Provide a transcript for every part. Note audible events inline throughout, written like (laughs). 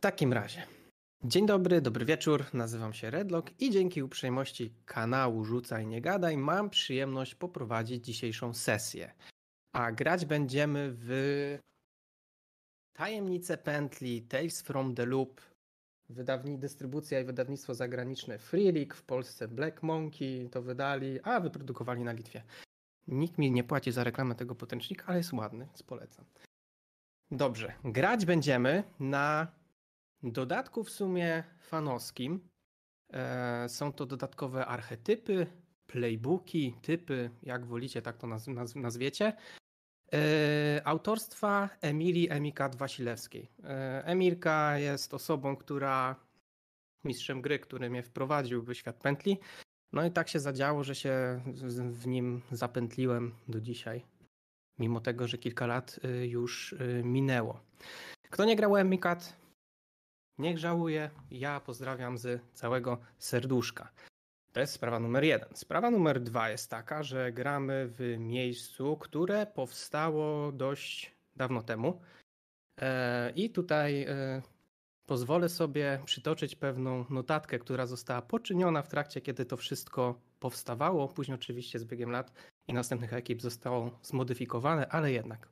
W takim razie. Dzień dobry, dobry wieczór. Nazywam się Redlock i dzięki uprzejmości kanału Rzucaj Nie Gadaj mam przyjemność poprowadzić dzisiejszą sesję. A grać będziemy w Tajemnice Pętli, Tales from the Loop, wydawni, dystrybucja i wydawnictwo zagraniczne Free League, w Polsce Black Monkey to wydali, a wyprodukowali na Litwie. Nikt mi nie płaci za reklamę tego potęcznika, ale jest ładny, więc polecam. Dobrze, grać będziemy na dodatku w sumie fanowskim. E, są to dodatkowe archetypy, playbooki, typy, jak wolicie, tak to naz naz nazwiecie. E, autorstwa Emilii Emikat Wasilewskiej. E, Emilka jest osobą, która mistrzem gry, który mnie wprowadził w świat pętli. No i tak się zadziało, że się w nim zapętliłem do dzisiaj, mimo tego, że kilka lat y, już y, minęło. Kto nie grał Emikat, niech żałuje. Ja pozdrawiam z całego serduszka. To jest sprawa numer jeden. Sprawa numer dwa jest taka, że gramy w miejscu, które powstało dość dawno temu. E, I tutaj e, pozwolę sobie przytoczyć pewną notatkę, która została poczyniona w trakcie, kiedy to wszystko powstawało. Później, oczywiście, z biegiem lat i następnych ekip zostało zmodyfikowane, ale jednak.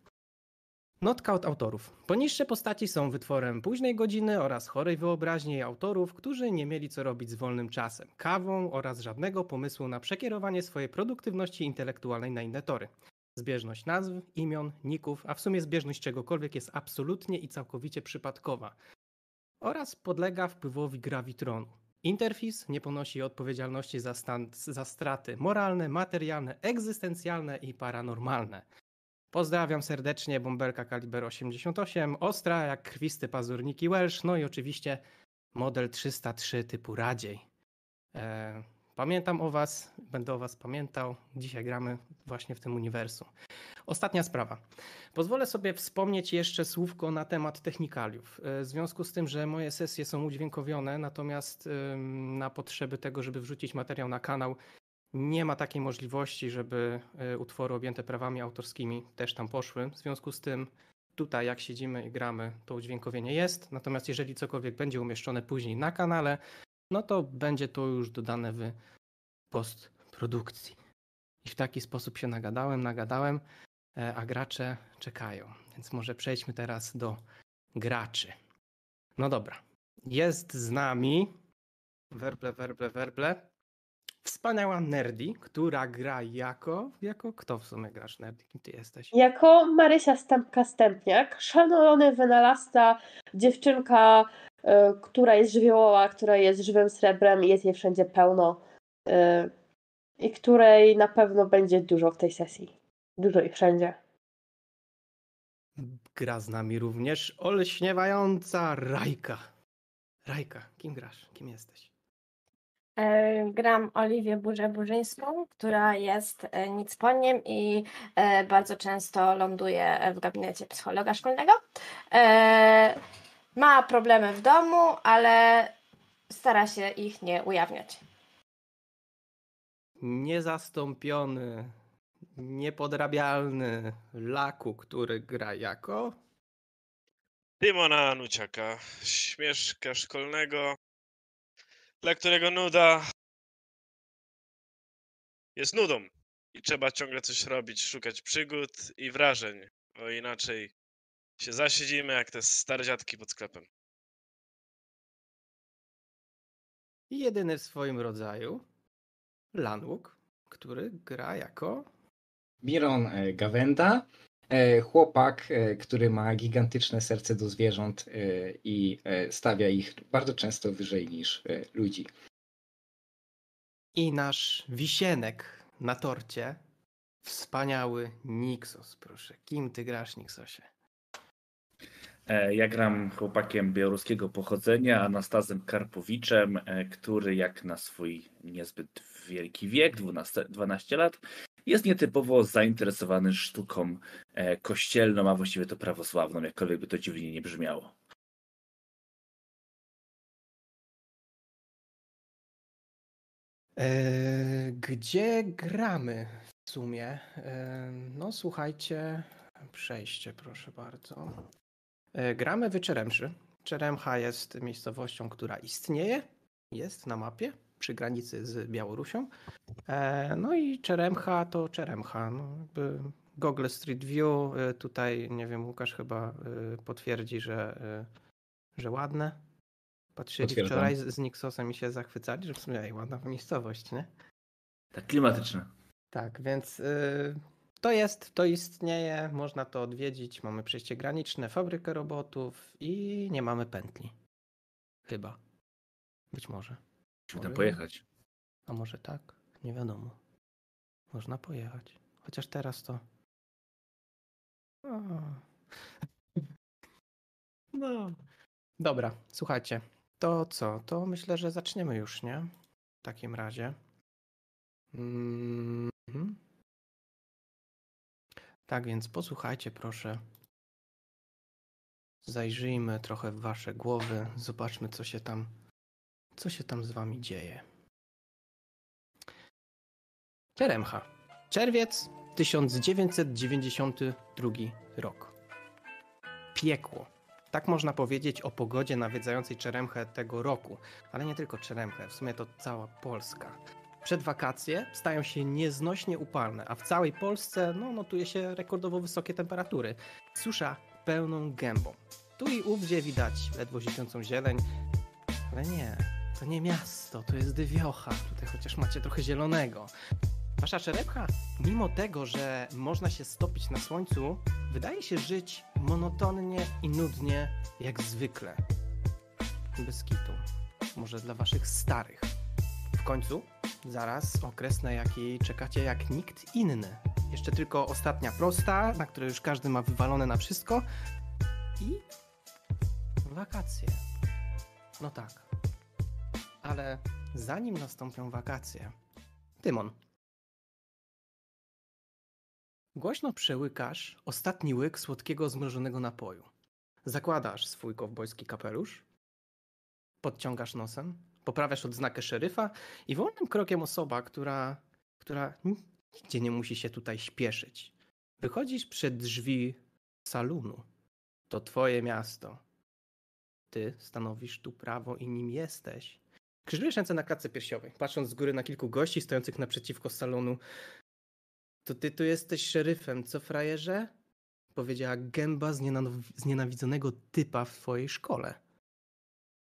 Notka od autorów. Poniższe postaci są wytworem późnej godziny oraz chorej wyobraźni autorów, którzy nie mieli co robić z wolnym czasem, kawą oraz żadnego pomysłu na przekierowanie swojej produktywności intelektualnej na inne tory. Zbieżność nazw, imion, ników, a w sumie zbieżność czegokolwiek jest absolutnie i całkowicie przypadkowa oraz podlega wpływowi gravitronu. Interfis nie ponosi odpowiedzialności za, stan, za straty moralne, materialne, egzystencjalne i paranormalne. Pozdrawiam serdecznie, Bomberka Kaliber 88, ostra jak krwisty pazurniki Welsh, no i oczywiście model 303 typu Radziej. E, pamiętam o Was, będę o Was pamiętał. Dzisiaj gramy właśnie w tym uniwersum. Ostatnia sprawa. Pozwolę sobie wspomnieć jeszcze słówko na temat technikaliów. E, w związku z tym, że moje sesje są udźwiękowione, natomiast na potrzeby tego, żeby wrzucić materiał na kanał, nie ma takiej możliwości, żeby e, utwory objęte prawami autorskimi też tam poszły. W związku z tym, tutaj jak siedzimy i gramy, to udźwiękowienie jest. Natomiast jeżeli cokolwiek będzie umieszczone później na kanale, no to będzie to już dodane w postprodukcji. I w taki sposób się nagadałem, nagadałem, e, a gracze czekają. Więc może przejdźmy teraz do graczy. No dobra. Jest z nami werble, werble, werble wspaniała Nerdy, która gra jako... Jako kto w sumie grasz Nerdy? Kim ty jesteś? Jako Marysia Stępka-Stępniak, szalony wynalazca, dziewczynka, y, która jest żywiołowa, która jest żywym srebrem i jest jej wszędzie pełno y, i której na pewno będzie dużo w tej sesji. Dużo i wszędzie. Gra z nami również olśniewająca Rajka. Rajka, kim grasz? Kim jesteś? E, gram Oliwię Burzę-Burzyńską, która jest e, nicponiem i e, bardzo często ląduje w gabinecie psychologa szkolnego. Ma problemy w domu, ale stara się ich nie ujawniać. Niezastąpiony, niepodrabialny Laku, który gra jako Tymona Nuciaka, śmieszka szkolnego, dla którego nuda jest nudą i trzeba ciągle coś robić, szukać przygód i wrażeń, bo inaczej się zasiedzimy jak te stare dziadki pod sklepem. I jedyny w swoim rodzaju Lanłuk, który gra jako Miron e, Gawenda, chłopak, e, który ma gigantyczne serce do zwierząt i stawia ich bardzo często wyżej niż ludzi. I nasz wisienek na torcie, wspaniały Nixos, proszę. Kim ty grasz, Nixosie? Ja gram chłopakiem białoruskiego pochodzenia, Anastazem Karpowiczem, który jak na swój niezbyt wielki wiek, 12, 12 lat, jest nietypowo zainteresowany sztuką e, kościelną, a właściwie to prawosławną, jakkolwiek by to dziwnie nie brzmiało. E, gdzie gramy w sumie? E, no słuchajcie, przejście proszę bardzo. Gramy w Czeremszy, Czeremcha jest miejscowością, która istnieje, jest na mapie przy granicy z Białorusią. E, no i Czeremcha to Czeremcha. No, jakby Google Street View, e, tutaj nie wiem, Łukasz chyba e, potwierdzi, że, że ładne. Patrzyli Potwierdzam. wczoraj z, z Nixosem i się zachwycali, że w sumie ej, ładna miejscowość, nie? Tak klimatyczne. Tak, więc y, to jest, to istnieje, można to odwiedzić. Mamy przejście graniczne, fabrykę robotów i nie mamy pętli. Chyba. Być może. Musimy tam pojechać. A może tak? Nie wiadomo. Można pojechać. Chociaż teraz to. (laughs) No. Dobra, słuchajcie. To co? To myślę, że zaczniemy już, nie? W takim razie. Mhm. Tak więc posłuchajcie, proszę. Zajrzyjmy trochę w wasze głowy, zobaczmy, co się tam, co się tam z wami dzieje. Czeremcha. Czerwiec 1992 rok. Piekło. Tak można powiedzieć o pogodzie nawiedzającej Czeremchę tego roku, ale nie tylko Czeremchę, w sumie to cała Polska. Przed wakacje stają się nieznośnie upalne, a w całej Polsce no, notuje się rekordowo wysokie temperatury. Susza pełną gębą. Tu i ówdzie widać ledwo ziejącą zieleń, ale nie, to nie miasto, to jest dywiocha. Tutaj chociaż macie trochę zielonego. Wasza czerepcha, mimo tego, że można się stopić na słońcu, wydaje się żyć monotonnie i nudnie, jak zwykle. Bez kitu. Może dla waszych starych. W końcu, zaraz okres, na jaki czekacie jak nikt inny. Jeszcze tylko ostatnia prosta, na której już każdy ma wywalone na wszystko. I wakacje. No tak. Ale zanim nastąpią wakacje, Tymon. Głośno przełykasz ostatni łyk słodkiego zmrożonego napoju. Zakładasz swój kowbojski kapelusz, podciągasz nosem, poprawiasz odznakę szeryfa i wolnym krokiem osoba, która, która nigdzie nie musi się tutaj śpieszyć. Wychodzisz przed drzwi salonu. To twoje miasto. Ty stanowisz tu prawo i nim jesteś. Krzyżujesz ręce na klatce piersiowej, patrząc z góry na kilku gości stojących naprzeciwko salonu. To ty tu jesteś szeryfem, co frajerze? Powiedziała gęba znienaw- znienawidzonego typa w twojej szkole.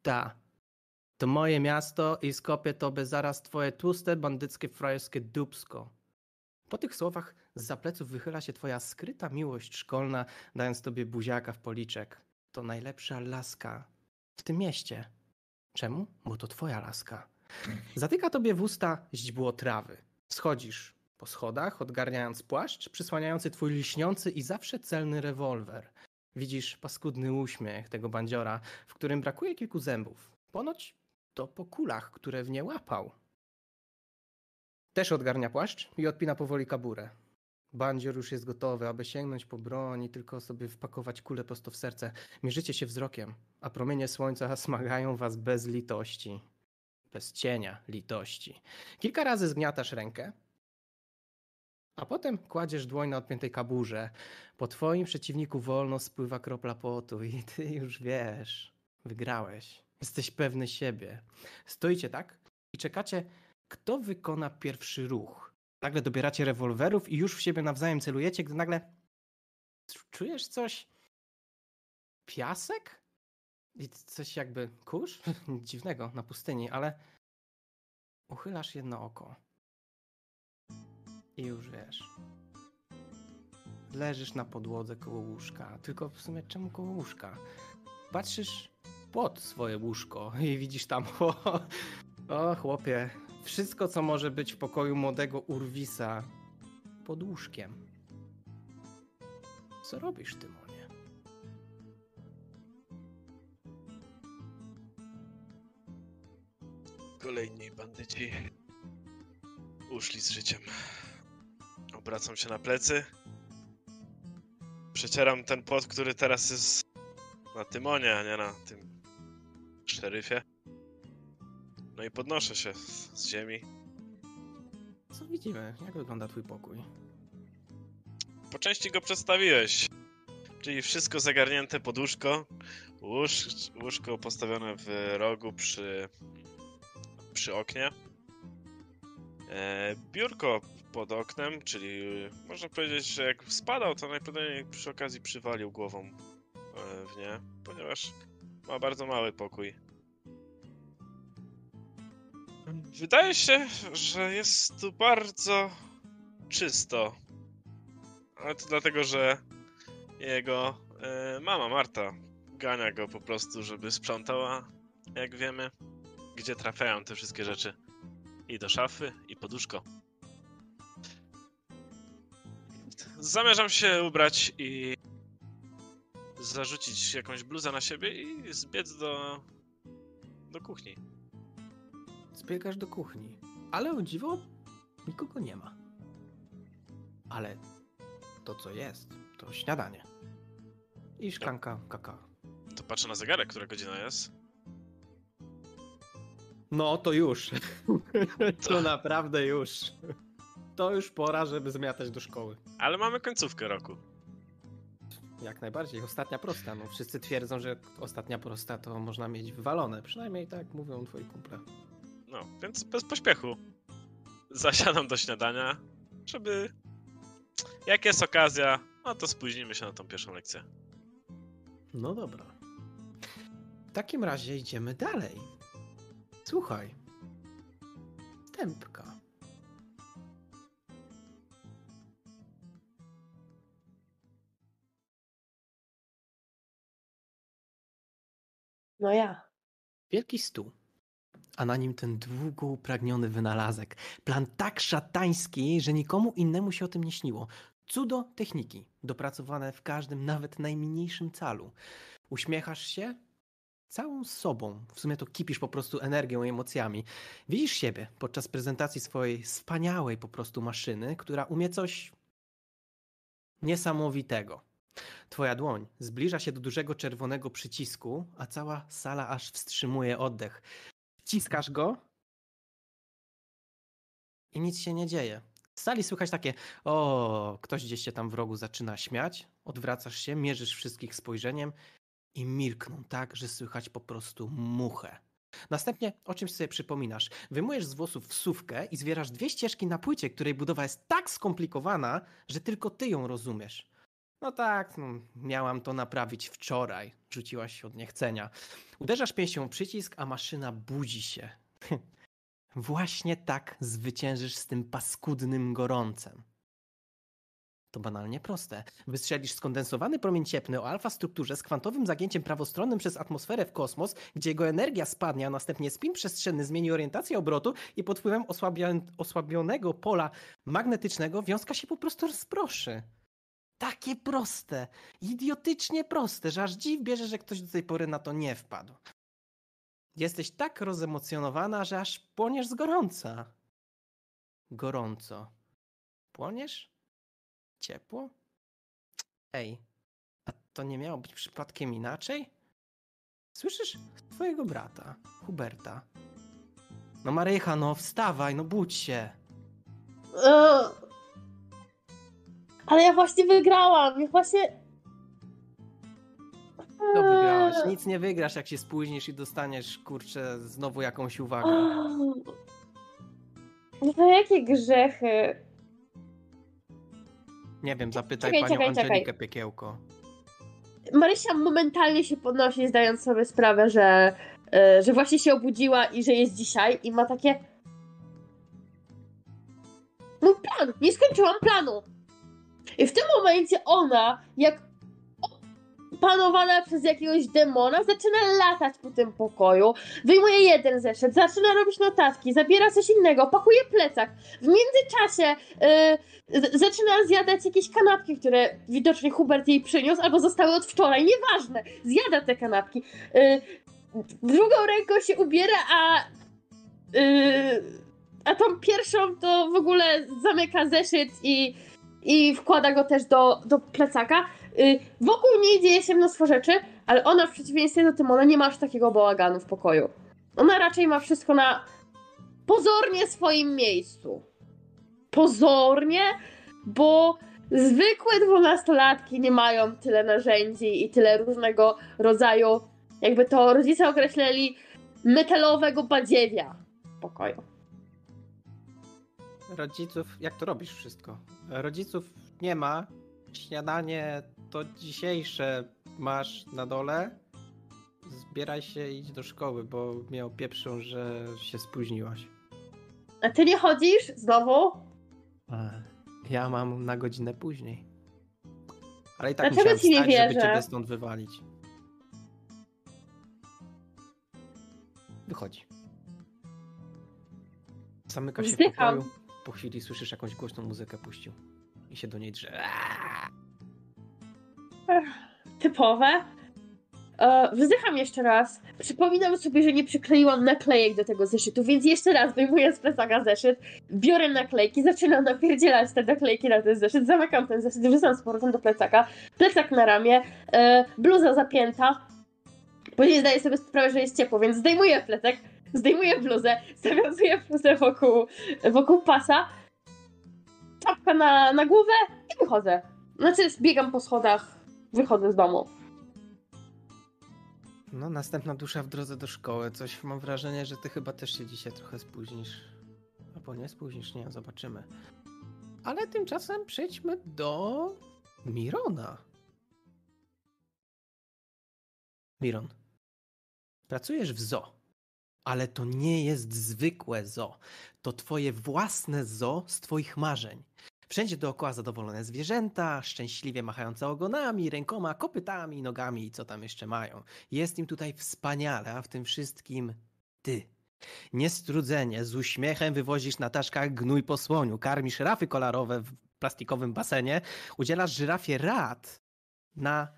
Ta. To moje miasto i skopię tobie zaraz twoje tłuste, bandyckie, frajerskie dupsko. Po tych słowach z pleców wychyla się twoja skryta miłość szkolna, dając tobie buziaka w policzek. To najlepsza laska w tym mieście. Czemu? Bo to twoja laska. Zatyka tobie w usta źdźbło trawy. Schodzisz po schodach, odgarniając płaszcz, przysłaniający twój liśniący i zawsze celny rewolwer. Widzisz paskudny uśmiech tego bandziora, w którym brakuje kilku zębów. Ponoć to po kulach, które w nie łapał. Też odgarnia płaszcz i odpina powoli kaburę. Bandzior już jest gotowy, aby sięgnąć po broń i tylko sobie wpakować kulę prosto w serce. Mierzycie się wzrokiem, a promienie słońca (laughs) smagają was bez litości. Bez cienia litości. Kilka razy zgniatasz rękę, a potem kładziesz dłoń na odpiętej kaburze. Po twoim przeciwniku wolno spływa kropla potu i ty już wiesz, wygrałeś. Jesteś pewny siebie. Stoicie tak i czekacie, kto wykona pierwszy ruch. Nagle dobieracie rewolwerów i już w siebie nawzajem celujecie, gdy nagle czujesz coś? Piasek? I coś jakby kurz? (laughs) Dziwnego na pustyni, ale uchylasz jedno oko. I już wiesz. Leżysz na podłodze koło łóżka. Tylko w sumie czemu koło łóżka? Patrzysz pod swoje łóżko i widzisz tam, (laughs) o, o chłopie, wszystko co może być w pokoju młodego Urwisa pod łóżkiem. Co robisz, Tymonie? Kolejni bandyci uszli z życiem. Obracam się na plecy. Przecieram ten pot, który teraz jest na Tymonie, a nie na tym szeryfie. No i podnoszę się z, ziemi. Co widzimy? Jak wygląda twój pokój? Po części go przedstawiłeś. Czyli wszystko zagarnięte pod łóżko. Łóż, łóżko postawione w rogu przy, przy oknie. E, biurko pod oknem, czyli można powiedzieć, że jak spadał, to najprawdopodobniej przy okazji przywalił głową e, w nie, ponieważ ma bardzo mały pokój. Wydaje się, że jest tu bardzo czysto. Ale to dlatego, że jego e, mama Marta gania go po prostu, żeby sprzątała, jak wiemy, gdzie trafiają te wszystkie rzeczy. I do szafy, i poduszko. Zamierzam się ubrać i zarzucić jakąś bluzę na siebie i zbiec do, do kuchni. Zbiegasz do kuchni. Ale o dziwo, nikogo nie ma. Ale to, co jest, to śniadanie. I szklanka kakao. To patrzę na zegarek, która godzina jest. No, to już. (laughs) to naprawdę już. To już pora, żeby zmiatać do szkoły. Ale mamy końcówkę roku. Jak najbardziej. Ostatnia prosta. No, wszyscy twierdzą, że ostatnia prosta to można mieć wywalone. Przynajmniej tak mówią twoi kumple. No, więc bez pośpiechu. Zasiadam do śniadania, żeby. Jak jest okazja, no to spóźnimy się na tą pierwszą lekcję. No dobra. W takim razie idziemy dalej. Słuchaj. Stępka. No ja. Wielki stół, a na nim ten długo upragniony wynalazek. Plan tak szatański, że nikomu innemu się o tym nie śniło. Cudo techniki, dopracowane w każdym, nawet najmniejszym calu. Uśmiechasz się całą sobą. W sumie to kipisz po prostu energią i emocjami. Widzisz siebie podczas prezentacji swojej wspaniałej po prostu maszyny, która umie coś niesamowitego. Twoja dłoń zbliża się do dużego czerwonego przycisku, a cała sala aż wstrzymuje oddech. Wciskasz go i nic się nie dzieje. Z sali słychać takie, o, ktoś gdzieś się tam w rogu zaczyna śmiać, odwracasz się, mierzysz wszystkich spojrzeniem i milkną tak, że słychać po prostu muchę. Następnie o czymś sobie przypominasz. Wyjmujesz z włosów wsówkę i zwierasz dwie ścieżki na płycie, której budowa jest tak skomplikowana, że tylko ty ją rozumiesz. No tak, no, miałam to naprawić wczoraj. Rzuciłaś się od niechcenia. Uderzasz pięścią w przycisk, a maszyna budzi się. (laughs) Właśnie tak zwyciężysz z tym paskudnym gorącem. To banalnie proste. Wystrzelisz skondensowany promień cieplny o alfa strukturze z kwantowym zagięciem prawostronnym przez atmosferę w kosmos, gdzie jego energia spadnie, a następnie spin przestrzenny zmieni orientację obrotu i pod wpływem osłabionego pola magnetycznego wiązka się po prostu rozproszy. Takie proste, idiotycznie proste, że aż dziw bierze, że ktoś do tej pory na to nie wpadł. Jesteś tak rozemocjonowana, że aż płoniesz z gorąca. Gorąco. Płoniesz? Ciepło? Ej, a to nie miało być przypadkiem inaczej? Słyszysz twojego brata, Huberta. No Marycha, no wstawaj, no budź się. Eee. Ale ja właśnie wygrałam. Ja właśnie. To wygrałaś. Eee. Nic nie wygrasz, jak się spóźnisz i dostaniesz, kurczę, znowu jakąś uwagę. No to jakie grzechy? Nie wiem, zapytaj Czekaj, panią czekaj, czekaj. Angelikę Piekiełko. Marysia momentalnie się podnosi, zdając sobie sprawę, że, e, że właśnie się obudziła i że jest dzisiaj i ma takie. Mój plan! Nie skończyłam planu! I w tym momencie ona, jak panowana przez jakiegoś demona, zaczyna latać po tym pokoju, wyjmuje jeden zeszyt, zaczyna robić notatki, zabiera coś innego, pakuje plecak. W międzyczasie yy, zaczyna zjadać jakieś kanapki, które widocznie Hubert jej przyniósł, albo zostały od wczoraj, nieważne. Zjada te kanapki. Yy, drugą ręką się ubiera, a yy, a tą pierwszą to w ogóle zamyka zeszyt i, i wkłada go też do, do plecaka. Y, Wokół niej dzieje się mnóstwo rzeczy, ale ona w przeciwieństwie do Tymona nie ma aż takiego bałaganu w pokoju. Ona raczej ma wszystko na pozornie swoim miejscu. Pozornie, bo zwykłe dwunastolatki nie mają tyle narzędzi i tyle różnego rodzaju Jakby to rodzice określali metalowego badziewia w pokoju. Rodziców, jak to robisz wszystko? Rodziców nie ma. Śniadanie to dzisiejsze masz na dole. Zbieraj się i idź do szkoły, bo mnie opieprzą, że się spóźniłaś. A ty nie chodzisz znowu? Ja mam na godzinę później. Ale i tak Dlaczego musiałem ci nie wstać, żeby wierzę? ciebie stąd wywalić. Wychodzi. Zamyka się w Wzdycham. pokoju. Po chwili słyszysz jakąś głośną muzykę puścił. I się do niej drze. Typowe. E, jeszcze raz. Przypominam sobie, że nie przykleiłam naklejek do tego zeszytu, więc jeszcze raz wyjmuję z plecaka zeszyt, biorę naklejki, zaczynam napierdzielać te naklejki na ten zeszyt, zamykam ten zeszyt, wrzucam z powrotem do plecaka, plecak na ramię, e, bluza zapięta. Później zdaję sobie sprawę, że jest ciepło, więc zdejmuję plecak, zdejmuję bluzę, zawiązuję bluzę wokół, wokół pasa, czapka na, na głowę i wychodzę. Znaczy, biegam po schodach, wychodzę z domu. No, następna dusza w drodze do szkoły. Coś mam wrażenie, że ty chyba też się dzisiaj trochę spóźnisz. Albo nie spóźnisz, nie, zobaczymy. Ale tymczasem przejdźmy do Mirona. Miron, pracujesz w zoo, ale to nie jest zwykłe zoo. To twoje własne zoo z twoich marzeń. Wszędzie dookoła zadowolone zwierzęta, szczęśliwie machające ogonami, rękoma, kopytami, nogami i co tam jeszcze mają. Jest im tutaj wspaniale, a w tym wszystkim ty. Niestrudzenie, z uśmiechem wywozisz na taszkach gnój po słoniu, karmisz rafy kolorowe w plastikowym basenie, udzielasz żyrafie rad na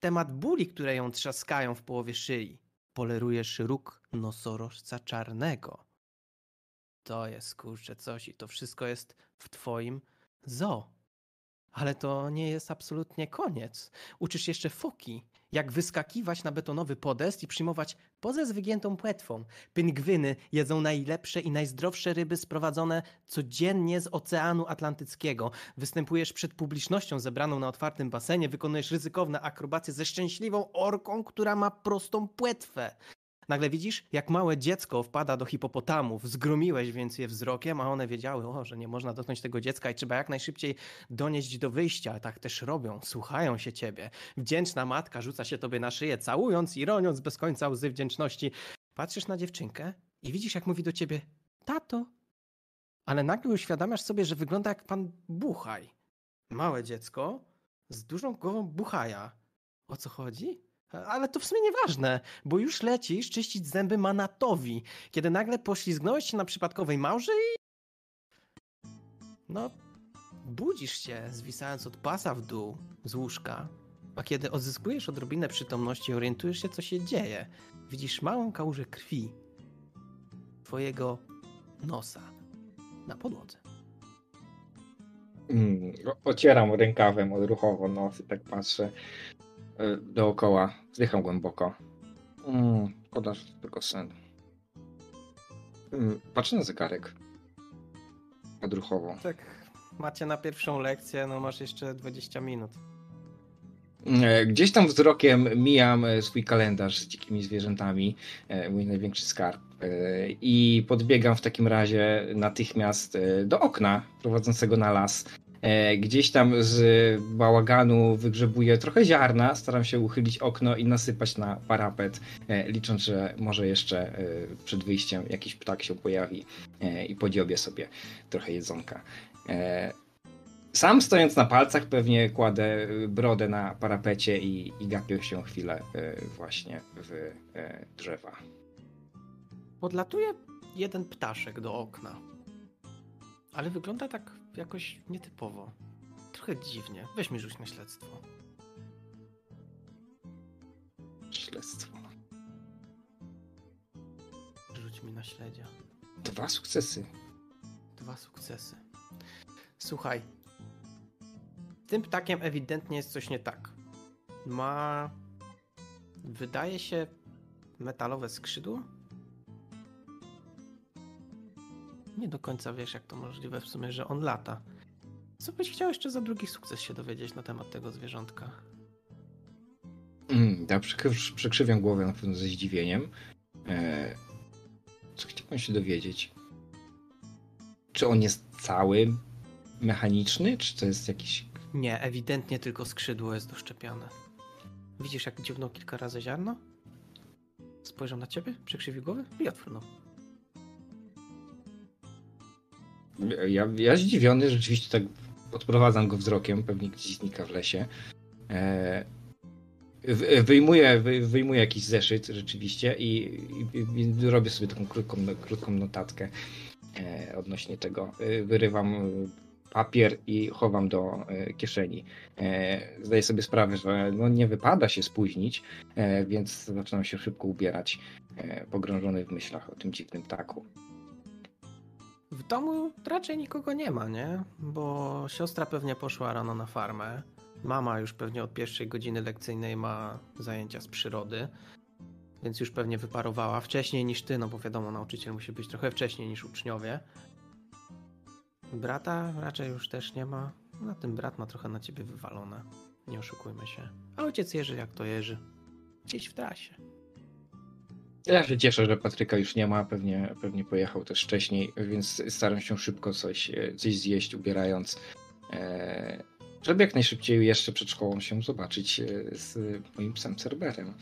temat bóli, które ją trzaskają w połowie szyi. Polerujesz róg nosorożca czarnego. To jest kurczę coś i to wszystko jest w twoim zoo. Ale to nie jest absolutnie koniec. Uczysz jeszcze foki, jak wyskakiwać na betonowy podest i przyjmować pozę z wygiętą płetwą. Pingwiny jedzą najlepsze i najzdrowsze ryby sprowadzone codziennie z Oceanu Atlantyckiego. Występujesz przed publicznością zebraną na otwartym basenie, wykonujesz ryzykowne akrobacje ze szczęśliwą orką, która ma prostą płetwę. Nagle widzisz, jak małe dziecko wpada do hipopotamów. Zgromiłeś więc je wzrokiem, a one wiedziały, o, że nie można dotknąć tego dziecka i trzeba jak najszybciej donieść do wyjścia. Tak też robią, słuchają się ciebie. Wdzięczna matka rzuca się tobie na szyję, całując i roniąc bez końca łzy wdzięczności. Patrzysz na dziewczynkę i widzisz, jak mówi do ciebie tato. Ale nagle uświadamiasz sobie, że wygląda jak pan Buchaj. Małe dziecko z dużą głową Buchaja. O co chodzi? Ale to w sumie nieważne, bo już lecisz czyścić zęby Manatowi, kiedy nagle poślizgnąłeś się na przypadkowej małży i... No, budzisz się, zwisając od pasa w dół, z łóżka, a kiedy odzyskujesz odrobinę przytomności, orientujesz się, co się dzieje. Widzisz małą kałużę krwi twojego nosa na podłodze. Mm, ocieram rękawem odruchowo nos i tak patrzę dookoła. Wzdycham głęboko. Mm, szkoda, że tylko sen. Mm, patrzę na zegarek. Odruchowo. Tak, macie na pierwszą lekcję, no masz jeszcze 20 minut. E, Gdzieś tam wzrokiem mijam e, swój kalendarz z dzikimi zwierzętami, e, mój największy skarb. e, I podbiegam w takim razie natychmiast e, do okna prowadzącego na las. E, Gdzieś tam z bałaganu wygrzebuję trochę ziarna, staram się uchylić okno i nasypać na parapet, e, licząc, że może jeszcze e, przed wyjściem jakiś ptak się pojawi i podziobie sobie trochę jedzonka. Sam stojąc na palcach pewnie kładę brodę na parapecie i, i gapię się chwilę właśnie w drzewa. Podlatuje jeden ptaszek do okna. Ale wygląda tak jakoś nietypowo. Trochę dziwnie. Weź mi rzuć na śledztwo. Śledztwo. Rzuć mi na śledzia. Dwa sukcesy. Dwa sukcesy. Słuchaj. Z tym ptakiem ewidentnie jest coś nie tak. Ma. Wydaje się. metalowe skrzydło? Nie do końca wiesz, jak to możliwe w sumie, że on lata. Co byś chciał jeszcze za drugi sukces się dowiedzieć na temat tego zwierzątka? Mm, Ja przekrzywiam głowę na pewno ze zdziwieniem. E, co chciałbym się dowiedzieć? Czy on jest cały mechaniczny, czy to jest jakiś... Nie, ewidentnie tylko skrzydło jest doszczepione. Widzisz, jak dziwnął kilka razy ziarno? Spojrzał na ciebie, przykrzywił głowę i odfrunął. Ja, ja zdziwiony, rzeczywiście tak odprowadzam go wzrokiem, pewnie gdzieś znika w lesie. E, wy- wyjmuję, wy- wyjmuję jakiś zeszyt rzeczywiście i, i, i robię sobie taką krótką, krótką notatkę e, odnośnie tego. E, wyrywam papier i chowam do e, kieszeni. E, zdaję sobie sprawę, że no, nie wypada się spóźnić, e, więc zaczynam się szybko ubierać, pogrążony w myślach o tym dziwnym ptaku. W domu raczej nikogo nie ma, nie? Bo siostra pewnie poszła rano na farmę. Mama już pewnie od pierwszej godziny lekcyjnej ma zajęcia z przyrody. Więc już pewnie wyparowała wcześniej niż ty, no bo wiadomo, nauczyciel musi być trochę wcześniej niż uczniowie. Brata raczej już też nie ma. Na tym brat ma trochę na ciebie wywalone. Nie oszukujmy się. A ojciec Jerzy jak to Jerzy. Gdzieś w trasie. Ja się cieszę, że Patryka już nie ma, pewnie, pewnie pojechał też wcześniej, więc staram się szybko coś, e, coś zjeść, ubierając, e, żeby jak najszybciej jeszcze przed szkołą się zobaczyć e, z moim psem Cerberem.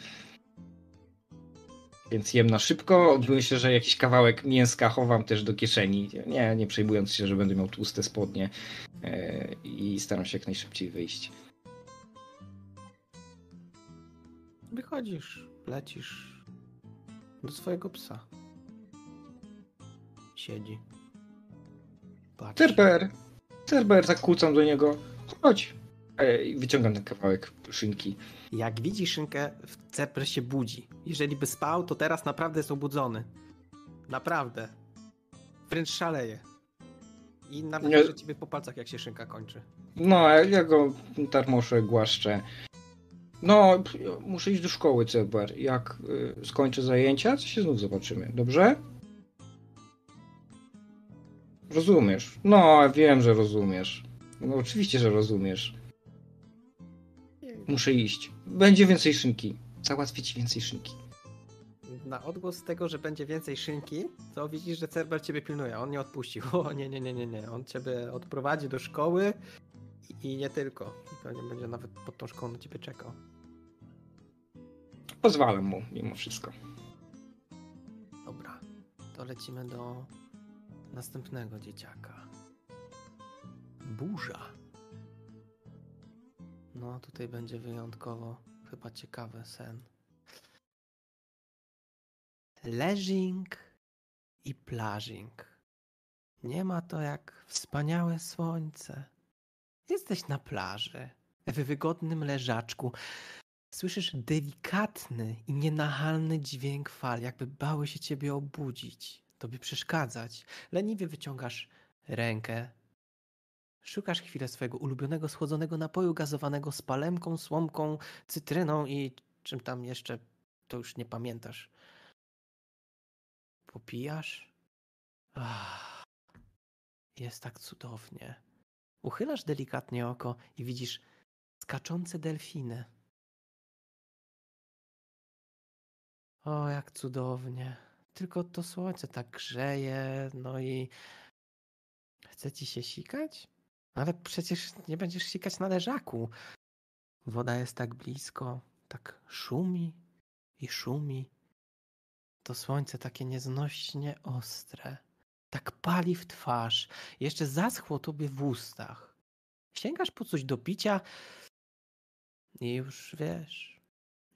Więc jem na szybko, myślę, że jakiś kawałek mięska chowam też do kieszeni, nie, nie przejmując się, że będę miał tłuste spodnie i staram się jak najszybciej wyjść. Wychodzisz, lecisz do swojego psa. Siedzi. Patrzy. Cerber! Cerber, tak kłócam do niego. Chodź! E, I wyciągam ten kawałek szynki. Jak widzi szynkę, Cerber się budzi. Jeżeli by spał, to teraz naprawdę jest obudzony. Naprawdę. Wręcz szaleje. I nawet Nie- ciebie po palcach, jak się szynka kończy. No, ja- ja go tarmoszę, głaszczę. No, muszę iść do szkoły, Cerber. Jak y, skończę zajęcia, to się znów zobaczymy, dobrze? Rozumiesz. No, wiem, że rozumiesz. No, oczywiście, że rozumiesz. Muszę iść. Będzie więcej szynki. Załatwię ci więcej szynki. Na odgłos tego, że będzie więcej szynki, to widzisz, że Cerber ciebie pilnuje. On nie odpuścił. (laughs) O nie, nie, nie, nie, nie. On ciebie odprowadzi do szkoły i, nie tylko. I pewnie będzie nawet pod tą szkołą na ciebie czekał. Pozwalam mu, mimo wszystko. Dobra, to lecimy do następnego dzieciaka. Burza. No, tutaj będzie wyjątkowo chyba ciekawy sen. Leżing i plażing. Nie ma to jak wspaniałe słońce. Jesteś na plaży, w wygodnym leżaczku. Słyszysz delikatny i nienachalny dźwięk fal, jakby bały się ciebie obudzić, tobie przeszkadzać. Leniwie wyciągasz rękę, szukasz chwilę swojego ulubionego schłodzonego napoju gazowanego z palemką, słomką, cytryną i czym tam jeszcze, to już nie pamiętasz. Popijasz? Ach, jest tak cudownie. Uchylasz delikatnie oko i widzisz skaczące delfiny. O, jak cudownie. Tylko to słońce tak grzeje, no i chce ci się sikać? Ale przecież nie będziesz sikać na leżaku. Woda jest tak blisko, tak szumi i szumi. To słońce takie nieznośnie ostre, tak pali w twarz, jeszcze zaschło tobie w ustach. Sięgasz po coś do picia i już wiesz,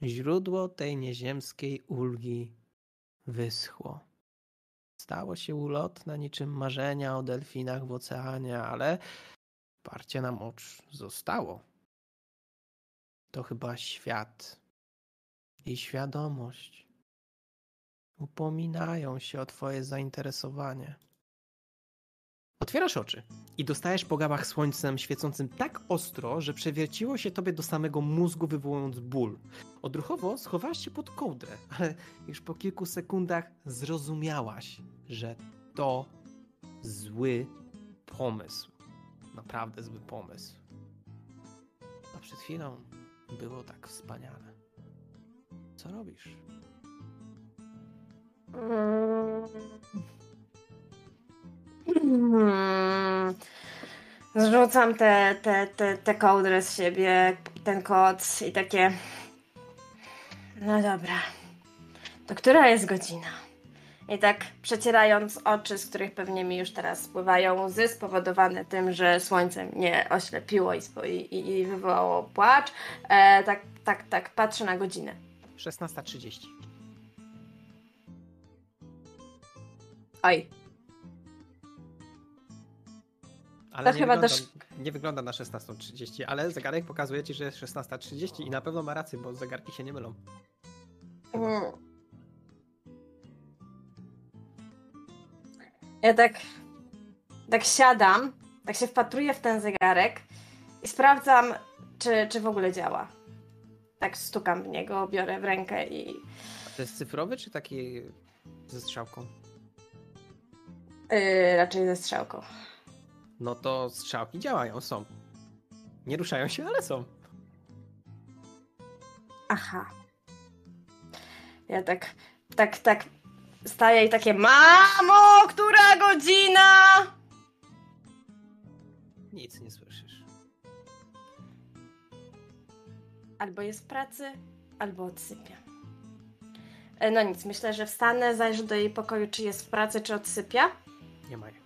źródło tej nieziemskiej ulgi wyschło. Stało się ulotne niczym marzenia o delfinach w oceanie, ale parcie na mocz zostało. To chyba świat i świadomość upominają się o twoje zainteresowanie. Otwierasz oczy i dostajesz po gałach słońcem świecącym tak ostro, że przewierciło się tobie do samego mózgu, wywołując ból. Odruchowo schowałaś się pod kołdrę, ale już po kilku sekundach zrozumiałaś, że to zły pomysł. Naprawdę zły pomysł. A przed chwilą było tak wspaniale. Co robisz? Zrzucam te, te, te, te kołdry z siebie, ten koc i takie. No dobra. To która jest godzina? I tak przecierając oczy, z których pewnie mi już teraz spływają łzy, spowodowane tym, że słońce mnie oślepiło i, i, i wywołało płacz, e, tak, tak, tak, patrzę na godzinę. 16.30. Oj, Ale To nie, chyba wygląda, też- nie wygląda na 16.30, ale zegarek pokazuje ci, że jest 16.30 i na pewno ma rację, bo zegarki się nie mylą. Ja tak, tak siadam, tak się wpatruję w ten zegarek i sprawdzam, czy, czy w ogóle działa. Tak stukam w niego, biorę w rękę i A to jest cyfrowy czy taki ze strzałką? Yy, raczej ze strzałką. No to strzałki działają, są. Nie ruszają się, ale są. Aha. Ja tak, tak, tak staję i takie Mamo, która godzina? Nic nie słyszysz. Albo jest w pracy, albo odsypia. E, No nic, myślę, że wstanę, zajrzę do jej pokoju, czy jest w pracy, czy odsypia. Nie ma jej.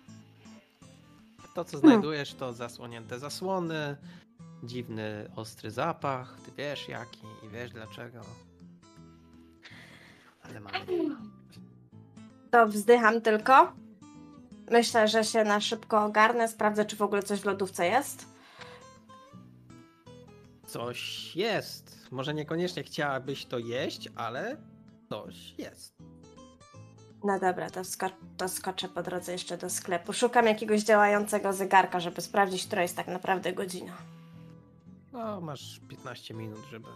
To, co znajdujesz, to zasłonięte zasłony, dziwny, ostry zapach. Ty wiesz jaki i wiesz dlaczego. Ale mamy. To wzdycham tylko. Myślę, że się na szybko ogarnę, sprawdzę, czy w ogóle coś w lodówce jest. Coś jest. Może niekoniecznie chciałabyś to jeść, ale coś jest. No dobra, to, sko- to skoczę po drodze jeszcze do sklepu. Szukam jakiegoś działającego zegarka, żeby sprawdzić, która jest tak naprawdę godzina. No, masz 15 minut, żeby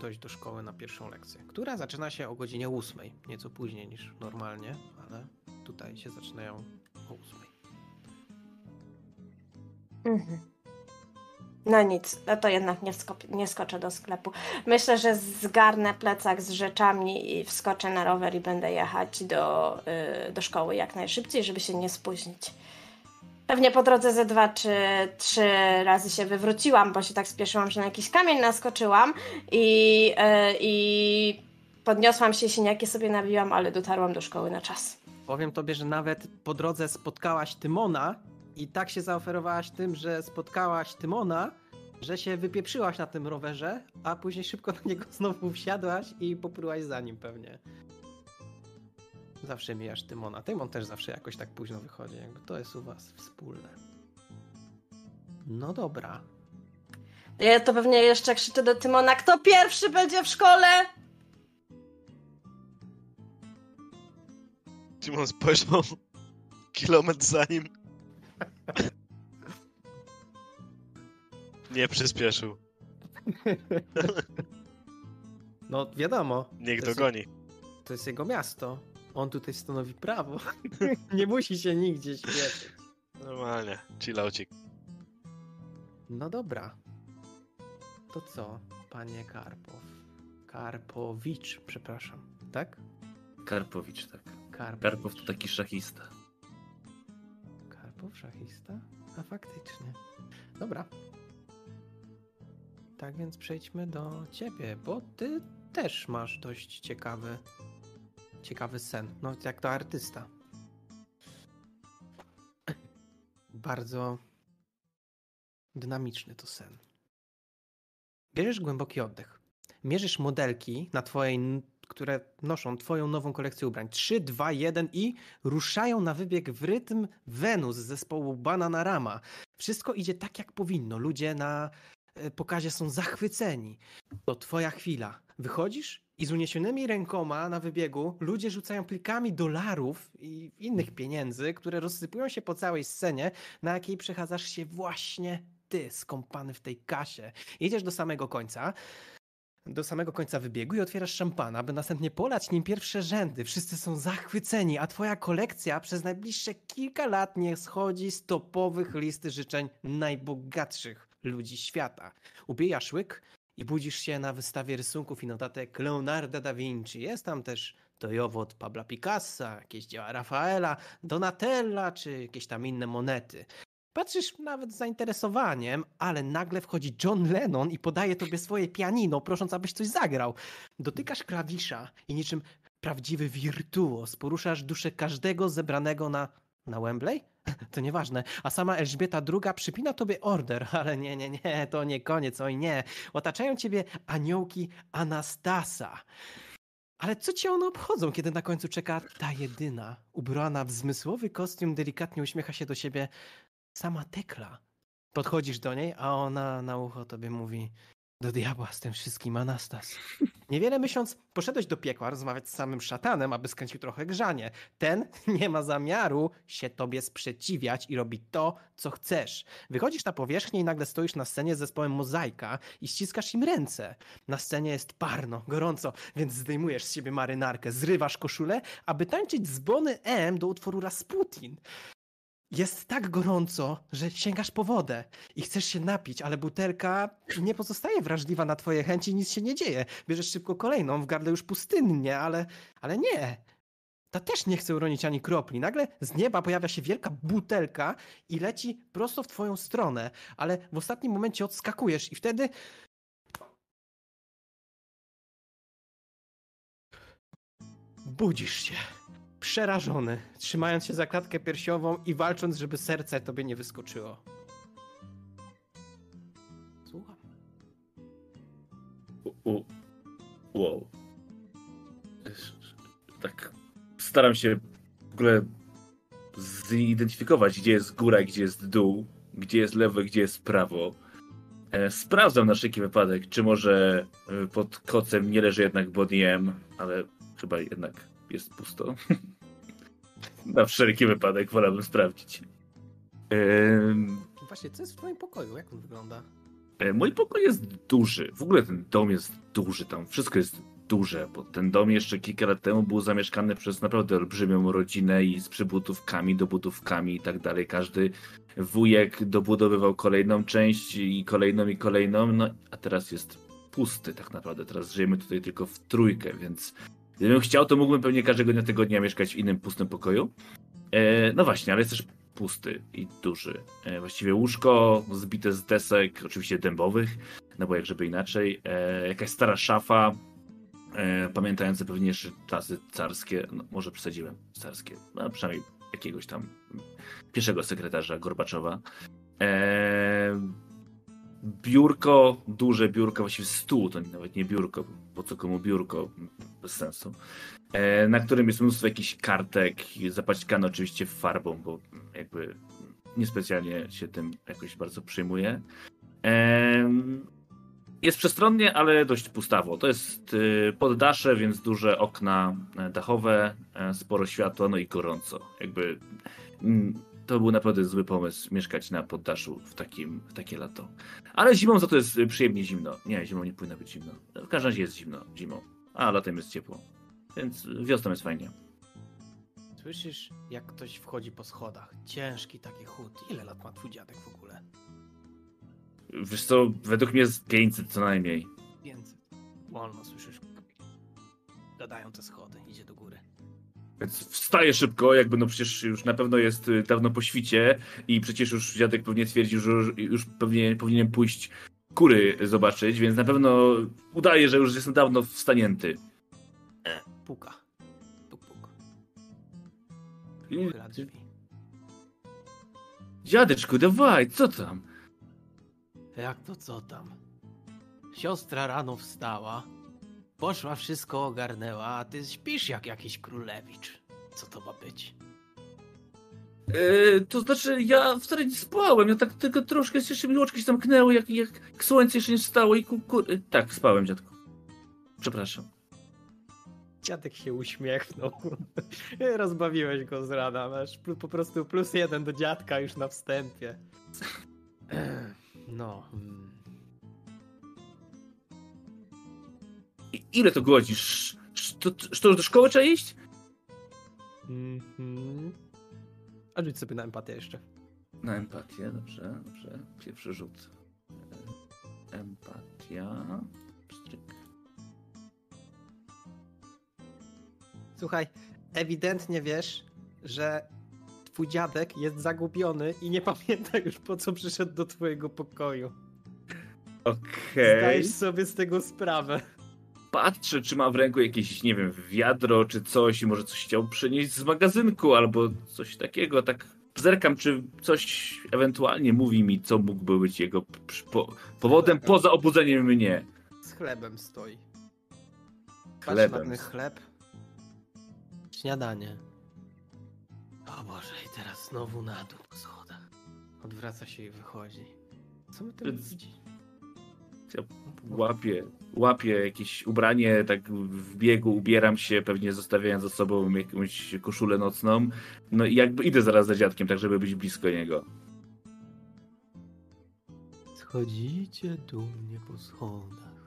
dojść do szkoły na pierwszą lekcję, która zaczyna się o godzinie 8, nieco później niż normalnie, ale tutaj się zaczynają o 8. Mhm. No nic, no to jednak nie, nie skoczę do sklepu. Myślę, że zgarnę plecak z rzeczami i wskoczę na rower i będę jechać do, y, do szkoły jak najszybciej, żeby się nie spóźnić. Pewnie po drodze ze dwa czy trzy razy się wywróciłam, bo się tak spieszyłam, że na jakiś kamień naskoczyłam i, y, i podniosłam się, siniaki sobie nabiłam, ale dotarłam do szkoły na czas. Powiem tobie, że nawet po drodze spotkałaś Tymona i tak się zaoferowałaś tym, że spotkałaś Tymona, że się wypieprzyłaś na tym rowerze, a później szybko na niego znowu wsiadłaś i popłyłaś za nim pewnie. Zawsze mijasz Tymona. Tymon też zawsze jakoś tak późno wychodzi, jakby to jest u was wspólne. No dobra. Ja to pewnie jeszcze krzyczę do Tymona, kto pierwszy będzie w szkole? Timon spojrzał (laughs) kilometr za nim. Nie przyspieszył. (laughs) No wiadomo, Niech To jest- dogoni. to jest jego miasto. On tutaj stanowi prawo. (laughs) Nie musi się nigdzie śpieszyć. Normalnie. Chillaucik. No dobra. To co, panie Karpow? Karpowicz, przepraszam. Tak? Karpowicz, tak. Karpowicz. Karpow to taki szachista. Karpow, szachista? A faktycznie. Dobra. Tak więc przejdźmy do ciebie, bo ty też masz dość ciekawy, ciekawy sen. No, jak to artysta. Bardzo dynamiczny to sen. Bierzesz głęboki oddech. Mierzysz modelki na twojej, które noszą twoją nową kolekcję ubrań. 3, 2, 1 i ruszają na wybieg w rytm Wenus z zespołu Bananarama. Wszystko idzie tak, jak powinno. Ludzie na e, pokazie są zachwyceni. To twoja chwila. Wychodzisz i z uniesionymi rękoma na wybiegu ludzie rzucają plikami dolarów i innych pieniędzy, które rozsypują się po całej scenie, na jakiej przechadzasz się właśnie ty, skąpany w tej kasie. Idziesz do samego końca, do samego końca wybiegu i otwierasz szampana, by następnie polać nim pierwsze rzędy. Wszyscy są zachwyceni, a twoja kolekcja przez najbliższe kilka lat nie schodzi z topowych listy życzeń najbogatszych ludzi świata. Ubijasz łyk i budzisz się na wystawie rysunków i notatek Leonarda da Vinci. Jest tam też dojowód Pabla Picassa, jakieś dzieła Rafaela, Donatella czy jakieś tam inne monety. Patrzysz nawet z zainteresowaniem, ale nagle wchodzi John Lennon i podaje tobie swoje pianino, prosząc, abyś coś zagrał. Dotykasz klawisza i niczym prawdziwy wirtuos poruszasz duszę każdego zebranego na, na Wembley? (laughs) To nieważne. A sama Elżbieta II przypina tobie order, (laughs) ale nie, nie, nie, to nie koniec, oj nie. Otaczają ciebie aniołki Anastasa. Ale co cię one obchodzą, kiedy na końcu czeka ta jedyna, ubrana w zmysłowy kostium, delikatnie uśmiecha się do siebie sama Tekla. Podchodzisz do niej, a ona na ucho tobie mówi do diabła z tym wszystkim, Anastas. (laughs) Niewiele myśląc, poszedłeś do piekła rozmawiać z samym szatanem, aby skręcił trochę grzanie. Ten (laughs) nie ma zamiaru się tobie sprzeciwiać i robi to, co chcesz. Wychodzisz na powierzchnię i nagle stoisz na scenie z zespołem Mozaika i ściskasz im ręce. Na scenie jest parno, gorąco, więc zdejmujesz z siebie marynarkę, zrywasz koszulę, aby tańczyć z Bony M do utworu Rasputin. Jest tak gorąco, że sięgasz po wodę i chcesz się napić, ale butelka nie pozostaje wrażliwa na twoje chęci nic się nie dzieje. Bierzesz szybko kolejną, w gardle już pustynnie, ale, ale nie. Ta też nie chce uronić ani kropli. Nagle z nieba pojawia się wielka butelka i leci prosto w twoją stronę, ale w ostatnim momencie odskakujesz i wtedy budzisz się przerażony, trzymając się za klatkę piersiową i walcząc, żeby serce tobie nie wyskoczyło. Słucham. U, u, wow. Tak staram się w ogóle zidentyfikować, gdzie jest góra, gdzie jest dół, gdzie jest lewo, gdzie jest prawo. E, sprawdzam na wszelki wypadek, czy może e, pod kocem nie leży jednak Bonnie M, ale chyba jednak jest pusto. (laughs) na wszelki wypadek wolałbym sprawdzić. Właśnie, co jest w twoim pokoju? Jak on wygląda? E, Mój pokój jest duży. W ogóle ten dom jest duży. Tam wszystko jest duże, bo ten dom jeszcze kilka lat temu był zamieszkany przez naprawdę olbrzymią rodzinę i z przybudówkami, dobudówkami i tak dalej. Każdy wujek dobudowywał kolejną część i kolejną i kolejną, no a teraz jest pusty tak naprawdę. Teraz żyjemy tutaj tylko w trójkę, więc gdybym chciał, to mógłbym pewnie każdego dnia tego dnia mieszkać w innym pustym pokoju. E, no właśnie, ale jest też pusty i duży. E, właściwie łóżko zbite z desek, oczywiście dębowych, no bo jak żeby inaczej. E, jakaś stara szafa, e, pamiętająca pewnie jeszcze czasy carskie, no może przesadziłem, carskie, no przynajmniej jakiegoś tam pierwszego sekretarza Gorbaczowa. E, biurko, duże biurko, właściwie stół, to nawet nie biurko, po co komu biurko, bez sensu e, na którym jest mnóstwo jakichś kartek, zapaćkane oczywiście farbą, bo jakby niespecjalnie się tym jakoś bardzo przejmuję. E, Jest przestronnie, ale dość pustawo. To jest e, poddasze, więc duże okna e, dachowe, sporo światła, no i gorąco. Jakby mm, to był naprawdę zły pomysł mieszkać na poddaszu w, takim, w takie lato. Ale zimą za to jest przyjemnie zimno. Nie, zimą nie powinno być zimno. W każdym razie jest zimno zimą, a latem jest ciepło. Więc wiosną jest fajnie. Słyszysz, jak ktoś wchodzi po schodach. Ciężki taki chód. Ile lat ma twój dziadek w ogóle? Wiesz co, według mnie jest 500 co najmniej. 500. Wolno słyszysz. Gadają te schody. Więc wstaje szybko, jakby no przecież już na pewno jest y, dawno po świcie i przecież już dziadek pewnie twierdził, że już, pewnie powinien pójść kury zobaczyć, więc na pewno udaje, że już jest dawno wstanięty. Puka. Puk, puk. Uchyla drzwi. Dziadeczku, dawaj, co tam? Jak to co tam? Siostra rano wstała, poszła, wszystko ogarnęła, a ty śpisz jak jakiś królewicz. Co to ma być? E, to znaczy, ja wcale nie spałem, ja tak tylko troszkę jeszcze mi oczki się zamknęły, jak, jak słońce jeszcze nie wstało i ku, ku... e, Tak, spałem, dziadku. Przepraszam. Dziadek się uśmiechnął. (laughs) Rozbawiłeś go z rana. Masz po prostu plus jeden do dziadka już na wstępie. No. Ile to godzisz? Sz- To, to do szkoły trzeba iść? Mhm. A rzuć sobie na empatię jeszcze. Na empatię, dobrze, dobrze. Pierwszy rzut. E, Empatia. Pstryk. Słuchaj, ewidentnie wiesz, że twój dziadek jest zagubiony i nie pamięta już po co przyszedł do twojego pokoju. Okej. Zdajesz sobie z tego sprawę. Patrzę, czy ma w ręku jakieś, nie wiem, wiadro czy coś i może coś chciał przynieść z magazynku albo coś takiego. Tak zerkam, czy coś ewentualnie mówi mi, co mógłby być jego po, powodem poza obudzeniem mnie. Z chlebem stoi. Patrz Chlebem. na ten chleb. Śniadanie. O Boże, i teraz znowu na dół po schodach. Odwraca się i wychodzi. Co my tu Więc- widzi? Łapię, łapię jakieś ubranie, tak w biegu ubieram się, pewnie zostawiając za sobą jakąś koszulę nocną. No i jakby idę zaraz za dziadkiem, tak żeby być blisko niego. Schodzicie do mnie po schodach.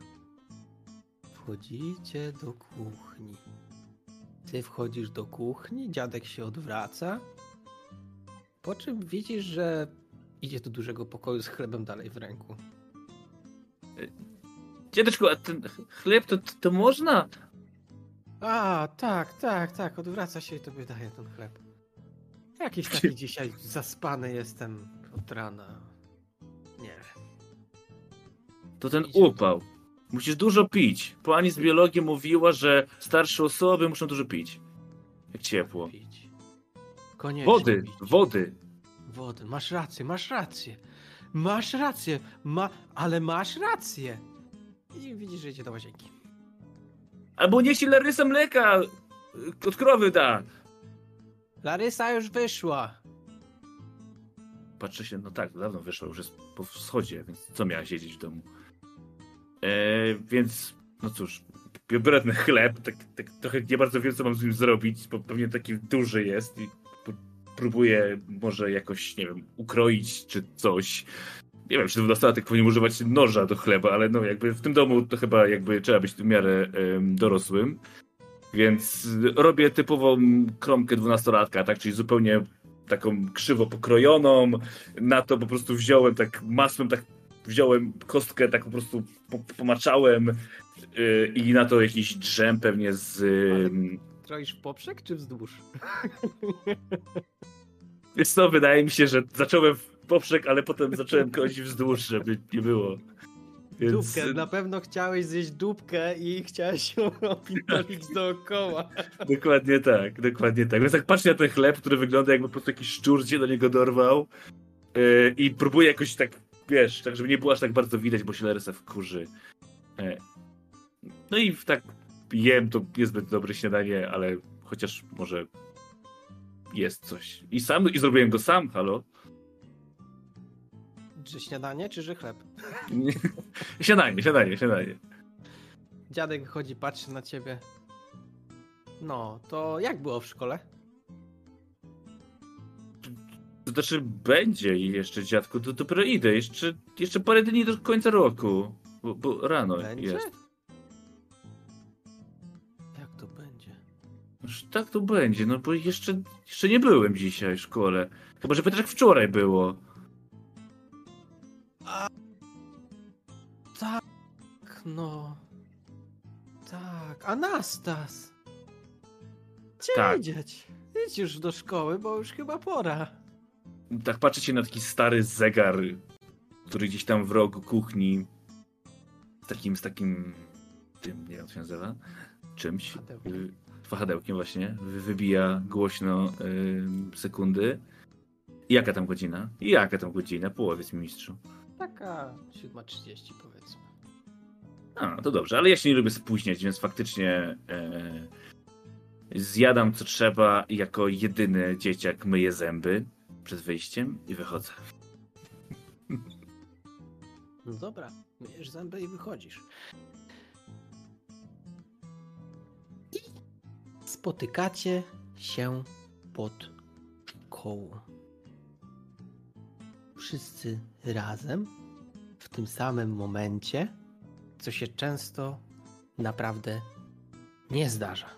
Wchodzicie do kuchni. Ty wchodzisz do kuchni, dziadek się odwraca. Po czym widzisz, że idzie do dużego pokoju z chlebem dalej w ręku. Dziadeczku, a ten chleb to, to można? A, tak, tak, tak. Odwraca się i tobie daje ten chleb. Jakiś taki dzisiaj zaspany jestem od rana. Nie wiem. To ten Idzie. upał. Musisz dużo pić. Pani z biologii mówiła, że starsze osoby muszą dużo pić. Jak ciepło. Pić. Koniecznie Wody, pić. wody. Wody. Masz rację, masz rację. Masz rację, ma... ale masz rację. I widzisz, że idzie do łazienki. Albo niech ci Larysa mleka y, od krowy da. Larysa już wyszła. Patrzę się, no tak, dawno wyszła, już jest po wschodzie, więc co miała siedzieć w domu? E, więc, no cóż, biorę ten chleb, tak, tak trochę nie bardzo wiem, co mam z nim zrobić, bo pewnie taki duży jest i p- próbuję może jakoś, nie wiem, ukroić czy coś. Nie wiem, czy dwunastolatek powinien używać noża do chleba, ale no jakby w tym domu to chyba jakby trzeba być w miarę dorosłym. Więc robię typową kromkę dwunastolatka, tak, czyli zupełnie taką krzywo pokrojoną. Na to po prostu wziąłem tak masłem, tak wziąłem kostkę, tak po prostu po, pomaczałem yy, i na to jakiś drzem pewnie z... Yy, Kroisz w poprzek czy wzdłuż? (laughs) wiesz co, wydaje mi się, że zacząłem w poprzek, ale potem zacząłem kroić wzdłuż, żeby nie było. Więc Dupkę, na pewno chciałeś zjeść dupkę i chciałeś ją opinolić dookoła. (laughs) dokładnie tak, dokładnie tak. Więc tak patrzę na ten chleb, który wygląda jakby po prostu jakiś szczur się do niego dorwał yy, i próbuję jakoś tak, wiesz, tak żeby nie było aż tak bardzo widać, bo się Larysa wkurzy. Yy. No i tak jem, to niezbyt dobre śniadanie, ale chociaż może jest coś. I sam, i zrobiłem go sam, halo. Czy śniadanie, czy że chleb? śniadanie, śniadanie, śniadanie. Dziadek wychodzi, patrzy na ciebie. No, to jak było w szkole? To znaczy będzie jeszcze, dziadku, to dopiero idę. Jeszcze, jeszcze parę dni do końca roku. Bo, bo rano Będzie? jest. Tak to będzie, no bo jeszcze, jeszcze nie byłem dzisiaj w szkole. Chyba, że pytasz jak wczoraj było. Tak, no. Tak, Anastas. Gdzie Tak. idzieć? Idź już do szkoły, bo już chyba pora. Tak patrzycie na taki stary zegar, który gdzieś tam w rogu kuchni z takim, z takim tym, nie wiem jak to się nazywa, czymś. Wahadełkiem właśnie, wy- wybija głośno y, sekundy. Jaka tam godzina? Jaka tam godzina? Połowiec mi mistrzu. Taka 7.30 powiedzmy. A, to dobrze, ale ja się nie lubię spóźniać, więc faktycznie e, zjadam co trzeba i jako jedyny dzieciak myję zęby przed wyjściem i wychodzę. No dobra, myjesz zęby i wychodzisz. Spotykacie się pod szkołą. Wszyscy razem, w tym samym momencie, co się często naprawdę nie zdarza.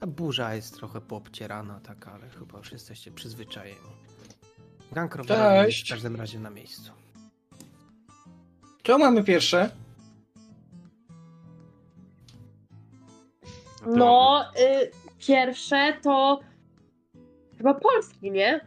A burza jest trochę poobcierana, tak, ale chyba już jesteście przyzwyczajeni. Gang rowerowy jest w każdym razie na miejscu. Co mamy pierwsze? No, y, pierwsze to chyba polski, nie?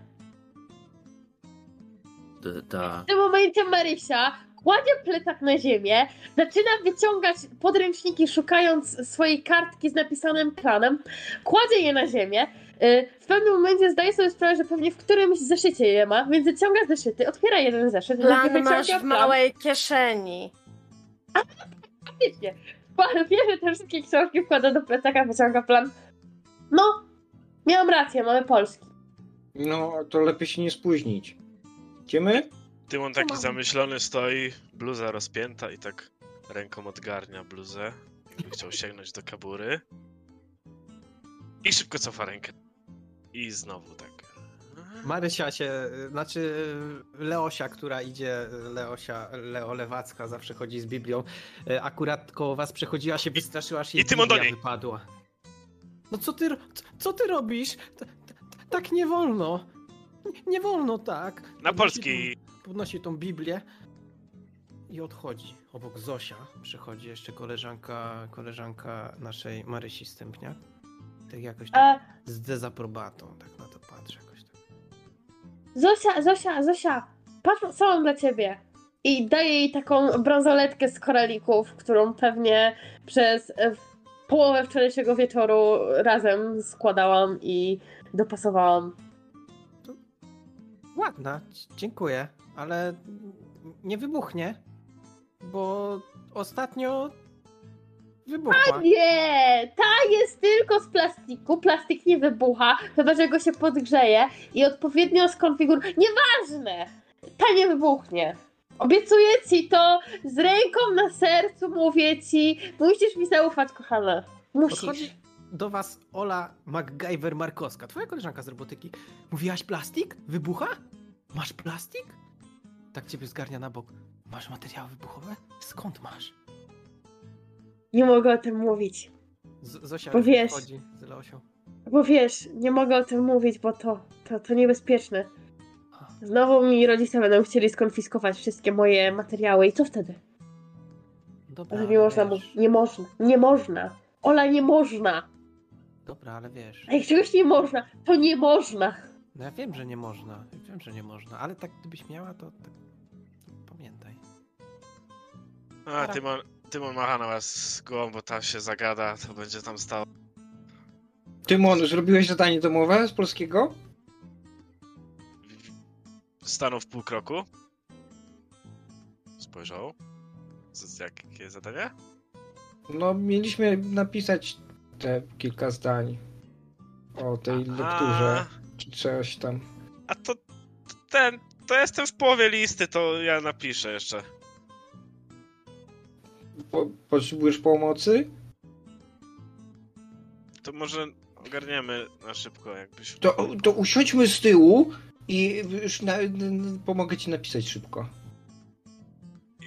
Tak. W tym momencie Marysia kładzie plecak na ziemię, zaczyna wyciągać podręczniki, szukając swojej kartki z napisanym planem, kładzie je na ziemię. y, W pewnym momencie zdaje sobie sprawę, że pewnie w którymś zeszycie je ma, więc wyciąga zeszyty, otwiera jeden zeszyt, Plan masz wyciąga w plan. małej kieszeni. Faktycznie. Bierze te wszystkie książki, wkłada do plecaka, wyciąga plan. No, miałam rację, mamy polski. No, to lepiej się nie spóźnić. Idziemy? Tymon taki mam. zamyślony stoi, bluza rozpięta i tak ręką odgarnia bluzę. Jakby chciał sięgnąć do kabury. I szybko cofa rękę. I znowu tak. Marysia się, znaczy Leosia, która idzie, Leosia, Leo Lewacka zawsze chodzi z Biblią, e, akurat koło was przechodziła się, wystraszyła się i do Biblia niej. wypadła. No co ty, co, ty robisz? Tak nie wolno. Nie, wolno tak. Na polski. Podnosi tą Biblię i odchodzi. Obok Zosia przychodzi jeszcze koleżanka, koleżanka naszej Marysi Stępniak. Tak jakoś tak A z dezaprobatą, tak Zosia, Zosia, Zosia, patrz co mam dla ciebie. I daje jej taką bransoletkę z koralików, którą pewnie przez e, połowę wczorajszego wieczoru razem składałam i dopasowałam. Ładna, dziękuję, ale nie wybuchnie, bo ostatnio wybuchła. Nie, ta jest tylko z plastiku. Plastik nie wybucha, chyba że go się podgrzeje i odpowiednio skonfiguruje. Nieważne! Ta nie wybuchnie. Obiecuję ci to z ręką na sercu, mówię ci. Musisz mi zaufać, kochana. Musisz. Podchodzi do was Ola MacGyver-Markowska, twoja koleżanka z robotyki. Mówiłaś plastik? Wybucha? Masz plastik? Tak ciebie zgarnia na bok. Masz materiały wybuchowe? Skąd masz? Nie mogę o tym mówić. Z Zosia Bo wiesz- chodzi z Leosią. Bo wiesz, nie mogę o tym mówić, bo to, to, to niebezpieczne. Znowu mi rodzice będą chcieli skonfiskować wszystkie moje materiały i co wtedy? Dobra, Ale nie można wiesz, mówić. Nie można. Nie można. Ola, nie można. Dobra, ale wiesz. A jak czegoś nie można, to nie można. No ja wiem, że nie można. Wiem, że nie można, ale tak gdybyś miała, to, tak, to pamiętaj. A, Tymon, Tymon macha na was głową, bo ta się zagada, to będzie tam stał. Tymon, zrobiłeś zadanie domowe z polskiego? Stanął w pół kroku. Spojrzał. Z, jakie zadanie? No, mieliśmy napisać te kilka zdań o tej lekturze, czy coś tam. A to ten, to jestem w połowie listy, to ja napiszę jeszcze. Po, potrzebujesz pomocy? To może ogarniemy na szybko, jakbyś... To, to usiądźmy z tyłu i już na, n- pomogę ci napisać szybko.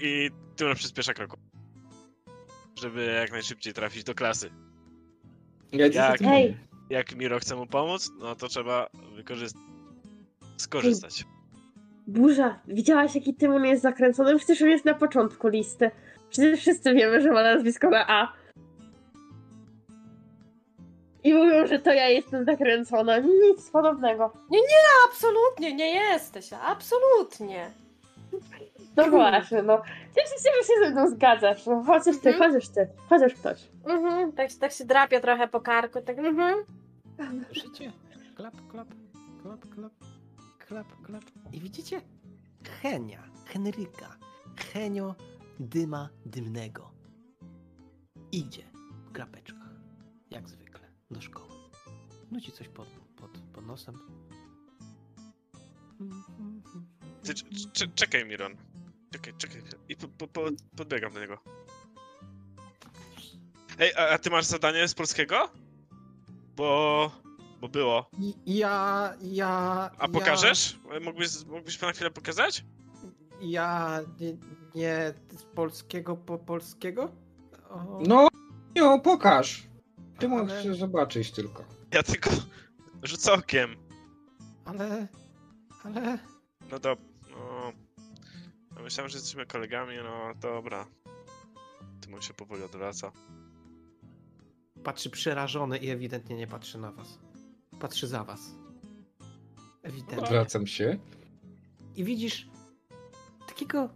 I Tymon przyspiesza kroku. Żeby jak najszybciej trafić do klasy. Ja Jak? tym Hej. Jak Miro chce mu pomóc, no to trzeba wykorzystać. Skorzystać. Burza, widziałaś jaki Tymon jest zakręcony? Przecież on jest na początku listy. Przecież wszyscy wiemy, że ma nazwisko na A. I mówią, że to ja jestem zakręcona. Nic podobnego. Absolutnie nie jesteś, absolutnie. No właśnie, no. Cieszę się, że się ze mną zgadzasz. No, chociaż ty, Mhm. chociaż ty, chociaż ktoś. Mhm, tak, tak się drapie trochę po karku, tak mhm. Słyszycie? Klap, klap, klap, klap, klap, klap. I widzicie? Henia, Henryka, Henio dyma dymnego. Idzie w klapeczkach, jak zwykle, do szkoły. Nuci coś pod, pod, pod nosem. Ty, c- c- czekaj, Miron. Czekaj, czekaj. I po, po, po, podbiegam do niego. Ej, a, a ty masz zadanie z polskiego? Bo... Bo było. Ja, ja... A pokażesz? Mógłbyś, mógłbyś na chwilę pokazać? Ja, nie, nie z polskiego po polskiego? O, No, no, pokaż. Tymon Ale- chce zobaczyć tylko. Ja tylko (laughs) rzucę okiem. Ale, ale... No do... No... no myślałem, że jesteśmy kolegami, no dobra. Tymon się powoli odwraca. Patrzy przerażony i ewidentnie nie patrzy na was. Patrzy za was. Ewidentnie. Odwracam się. I widzisz takiego,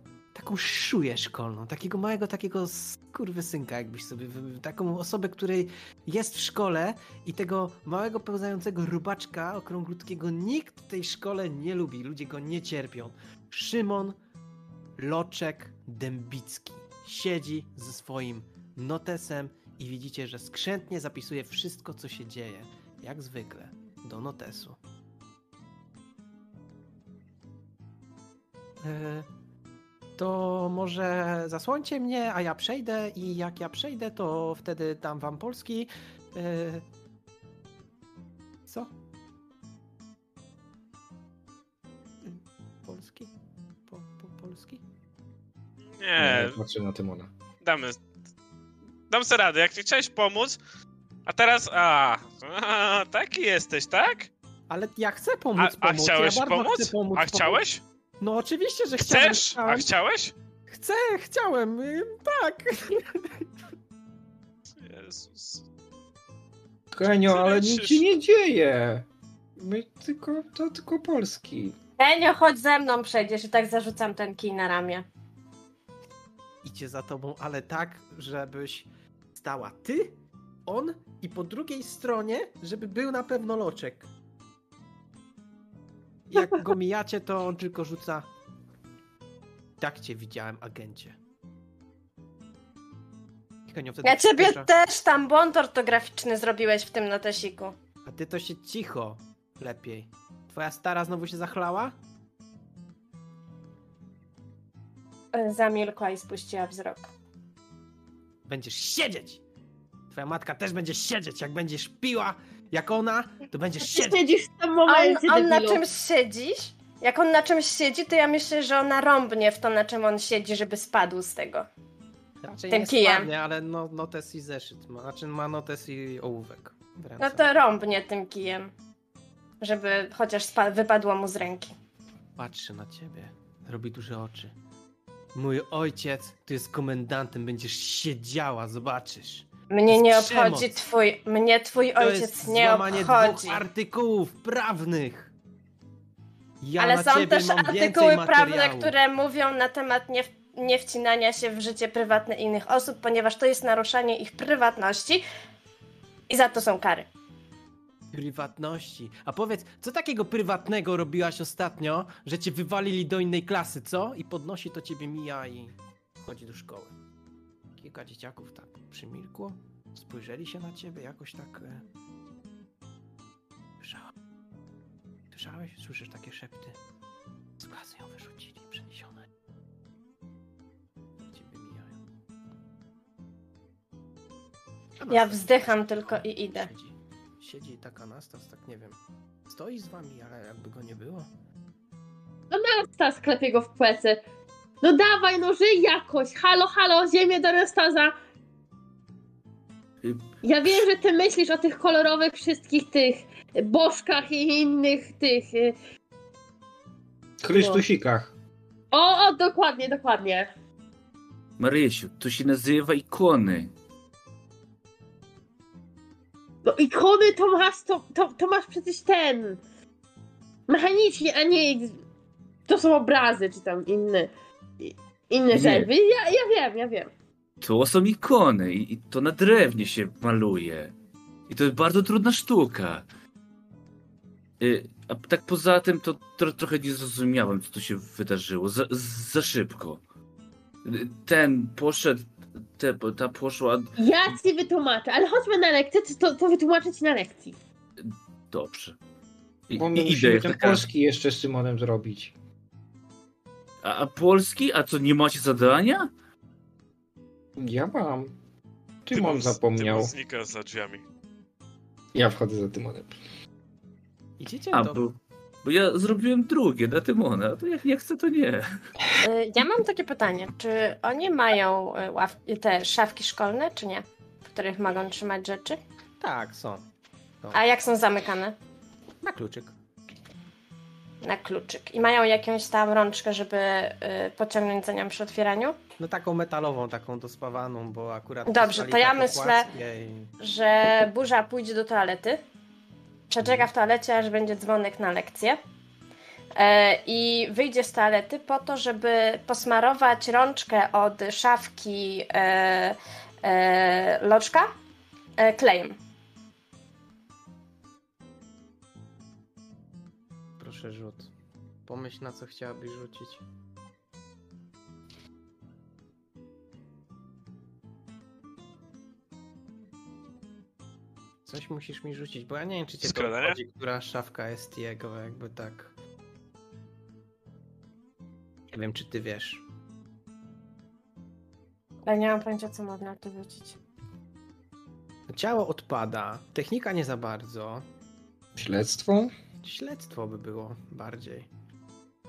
taką szuję szkolną, takiego małego, takiego skurwysynka, jakbyś sobie, taką osobę, której jest w szkole i tego małego, pełzającego rubaczka okrąglutkiego nikt w tej szkole nie lubi, ludzie go nie cierpią. Szymon Loczek Dębicki siedzi ze swoim notesem i widzicie, że skrzętnie zapisuje wszystko, co się dzieje, jak zwykle, do notesu. E, To może zasłońcie mnie, a ja przejdę i jak ja przejdę, to wtedy dam wam Polski. E, Co? Polski? Po, po, Polski? Nie, Patrzę na Tymona. damy. Dam sobie radę, jak nie chciałeś pomóc, a teraz. A, a (laughs) taki jesteś, tak? Ale ja chcę pomóc, A, a pomóc. chciałeś ja bardzo pomóc? Chcę pomóc A pomóc. chciałeś? No oczywiście, że chciałem. Chcesz? A chciałeś? Chcę, chciałem, y, tak. Jezus. Kenio, ale nic się nie dzieje. My tylko, to tylko Polski. Enio, chodź ze mną, przejdziesz i tak zarzucam ten kij na ramię. Idzie za tobą, ale tak, żebyś stała ty, on i po drugiej stronie, żeby był na pewno loczek. Jak go mijacie, to on tylko rzuca. Tak cię widziałem, agencie. Ja ciebie przyspiesza. też tam błąd ortograficzny zrobiłeś w tym notesiku. A ty to się cicho lepiej. Twoja stara znowu się zachlała? Zamilkła i spuściła wzrok. Będziesz siedzieć! Twoja matka też będzie siedzieć. Jak będziesz piła, jak ona, to będziesz siedzieć. siedzisz w tym On, momencie, on na debilu. czymś siedzisz? Jak on na czymś siedzi, to ja myślę, że ona rąbnie w to, na czym on siedzi, żeby spadł z tego. Raczej tym nie kijem. spadnie, ale no, notes i zeszyt. Ma, znaczy ma notes i ołówek. No to rąbnie tym kijem. Żeby chociaż spa- wypadło mu z ręki. Patrzy na ciebie. Robi duże oczy. Mój ojciec tu jest komendantem. Będziesz siedziała, zobaczysz. Mnie nie jest obchodzi przemoc. twój. Mnie twój To ojciec jest nie obchodzi. dwóch artykułów prawnych. Ja Ale są też artykuły prawne, które mówią na temat nie, nie wcinania się w życie prywatne innych osób, ponieważ to jest naruszanie ich prywatności i za to są kary. Prywatności. A powiedz, co takiego prywatnego robiłaś ostatnio, że cię wywalili do innej klasy, co? I podnosi to ciebie mija i chodzi do szkoły. Kilka dzieciaków tak przymilkło, spojrzeli się na ciebie jakoś tak... E... Słyszałeś? Słyszysz takie szepty? Z klasy ją wyrzucili, przeniesione. Ciebie mijają. Ja wzdycham tylko i idę. Siedzi, siedzi tak Anastas, tak nie wiem. Stoi z wami, ale jakby go nie było. No Anastas klepie go w plecy. No dawaj, no żyj jakoś. Halo, halo, ziemię do Anastaza. Ja wiem, że ty myślisz o tych kolorowych wszystkich tych bożkach i innych tych... y, Chrystusikach. O, o, dokładnie, dokładnie. Marysiu, to się nazywa ikony. No ikony to masz, to, to, to masz przecież ten... Mechanicznie, a nie... To są obrazy, czy tam inne... Inne rzeczy. Ja, ja wiem, ja wiem. To są ikony i i to na drewnie się maluje. I to jest bardzo trudna sztuka. Y, A tak poza tym to tro, trochę nie zrozumiałem, co tu się wydarzyło. Za, za szybko. Y, Ten poszedł, te, ta poszła. Ja ci wytłumaczę, ale chodźmy na lekcję, to, to, wytłumaczę ci na lekcji. Dobrze. I, Bo my i musimy ten Taka, polski jeszcze z Symonem zrobić. a, a polski? A co, nie macie zadania? Ja mam. Tymon Tymon zapomniał. Tymon znika za drzwiami. Ja wchodzę za Tymonem. Idziecie A, do... bo, bo ja zrobiłem drugie na Tymona. a To jak nie chcę, to nie. Y, Ja mam takie pytanie, czy oni mają ław- te szafki szkolne, czy nie? W których mogą trzymać rzeczy? Tak, są. A jak są zamykane? Na kluczyk. Na kluczyk. I mają jakąś tam rączkę, żeby y, pociągnąć za nią przy otwieraniu? No taką metalową, taką dospawaną, bo akurat... Dobrze, to ja myślę- i- Że burza pójdzie do toalety, przeczeka w toalecie, aż będzie dzwonek na lekcję. E, I wyjdzie z toalety po to, żeby posmarować rączkę od szafki e, e, loczka klejem. Pomyśl na co chciałabyś rzucić. Coś musisz mi rzucić, bo ja nie wiem, czy cię to Skradanie? obchodzi, która szafka jest jego, jakby tak. Nie wiem, czy ty wiesz. Ale nie mam pojęcia, co można tu rzucić. Ciało odpada, technika nie za bardzo. Śledztwo? Śledztwo by było bardziej.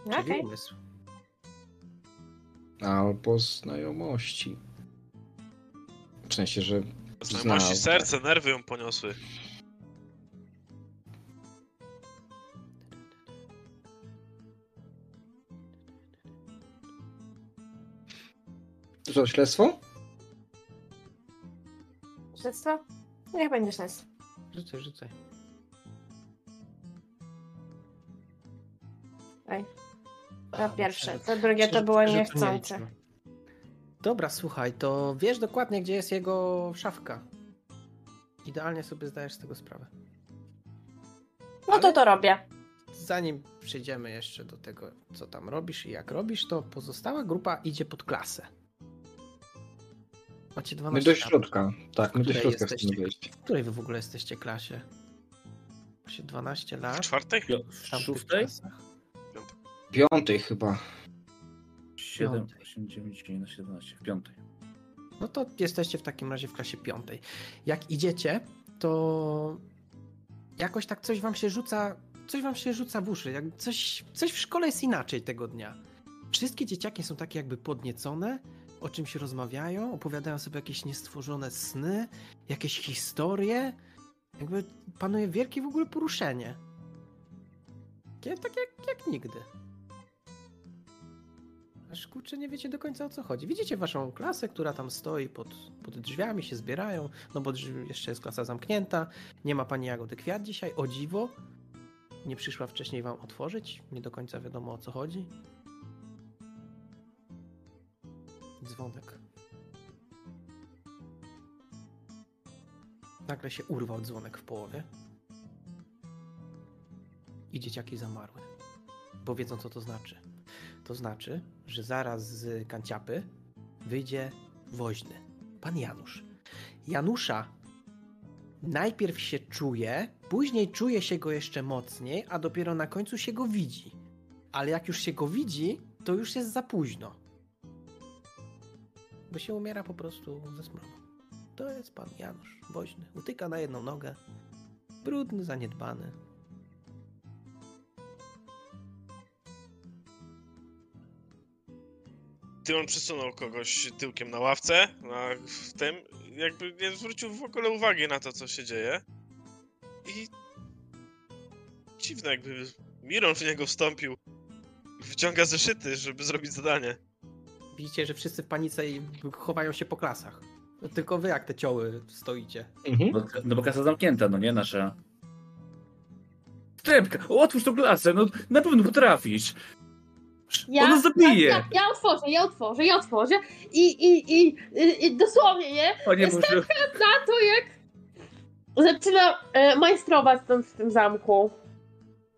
No, Czyli Okej. umysł. Albo znajomości. W sensie, że Znajomości Znał. serce, nerwy ją poniosły. To co, śledztwo? Śledztwo? Niech będzie śledztwo. Rzucaj, rzucaj. Ej. To A, pierwsze. To drugie to było to niechcące. Dobra, słuchaj, to wiesz dokładnie, gdzie jest jego szafka. Idealnie sobie zdajesz z tego sprawę. No to Ale- to robię. Zanim przejdziemy jeszcze do tego, co tam robisz i jak robisz, to pozostała grupa idzie pod klasę. Macie 12 My do lat. środka. Tak, my do środka jesteście? chcemy wejść. W której wy w ogóle jesteście klasie? Macie 12 W lat. czwartej? Pio- w W szóstej? czasach? Piątej chyba. 7, Piątej. 8, 9, 10, 17. W piątej. No to jesteście w takim razie w klasie piątej. Jak idziecie, to jakoś tak coś wam się rzuca, coś wam się rzuca w uszy. Jak coś, coś w szkole jest inaczej tego dnia. Wszystkie dzieciaki są takie jakby podniecone, o czymś rozmawiają, opowiadają sobie jakieś niestworzone sny, jakieś historie. Jakby panuje wielkie w ogóle poruszenie. Takie, tak jak, jak nigdy. Aż kurczę nie wiecie do końca o co chodzi. Widzicie waszą klasę, która tam stoi pod, pod drzwiami, się zbierają, no bo drzwi, jeszcze jest klasa zamknięta. Nie ma pani Jagody Kwiat dzisiaj, o dziwo. Nie przyszła wcześniej wam otworzyć, nie do końca wiadomo o co chodzi. Dzwonek. Nagle się urwał dzwonek w połowie. I dzieciaki zamarły, bo wiedzą co to znaczy. To znaczy, że zaraz z kanciapy wyjdzie woźny, pan Janusz. Janusza najpierw się czuje, później czuje się go jeszcze mocniej, a dopiero na końcu się go widzi. Ale jak już się go widzi, to już jest za późno. Bo się umiera po prostu ze smrodu. To jest pan Janusz, woźny. Utyka na jedną nogę. Brudny, zaniedbany. Ty on przesunął kogoś tyłkiem na ławce, na, w tym, jakby nie zwrócił w ogóle uwagi na to, co się dzieje. I dziwne, jakby Miron w niego wstąpił. Wyciąga zeszyty, żeby zrobić zadanie. Widzicie, że wszyscy w panice i chowają się po klasach. No Tylko wy jak te cioły stoicie. Mhm. No, no bo kasa zamknięta, no nie nasza. Stępka, otwórz tą klasę, no na pewno potrafisz. Ona zabije. Ja, ja otworzę, ja otworzę, ja otworzę i, i, i, i, i dosłownie, nie? O nie, Jestem muszę... Na to jak zaczyna e, majstrować tam w tym zamku.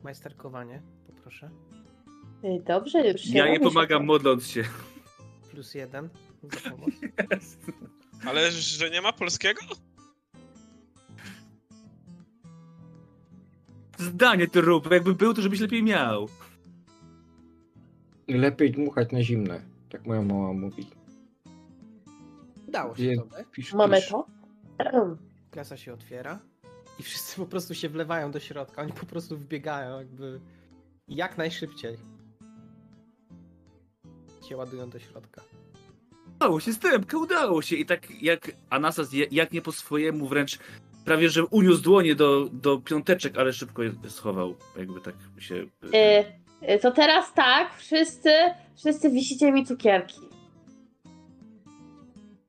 Majsterkowanie, poproszę. E, Dobrze, już się Ja nie robi, pomagam modląc się. Plus jeden za pomoc. (laughs) Ale że nie ma polskiego? Zdanie to rób, jakby był, to żebyś lepiej miał. Lepiej dmuchać na zimne. Tak moja mama mówi. Udało się Je- tobie. Pisz, Mamy pisz. to? Klasa się otwiera i wszyscy po prostu się wlewają do środka. Oni po prostu wbiegają jakby jak najszybciej. Się ładują do środka. Udało się, Stępka, udało się. I tak jak Anastas, jak nie po swojemu, wręcz prawie, że uniósł dłonie do, do piąteczek, ale szybko je schował. Jakby tak się... Y, To teraz tak, wszyscy, wszyscy wisicie mi cukierki.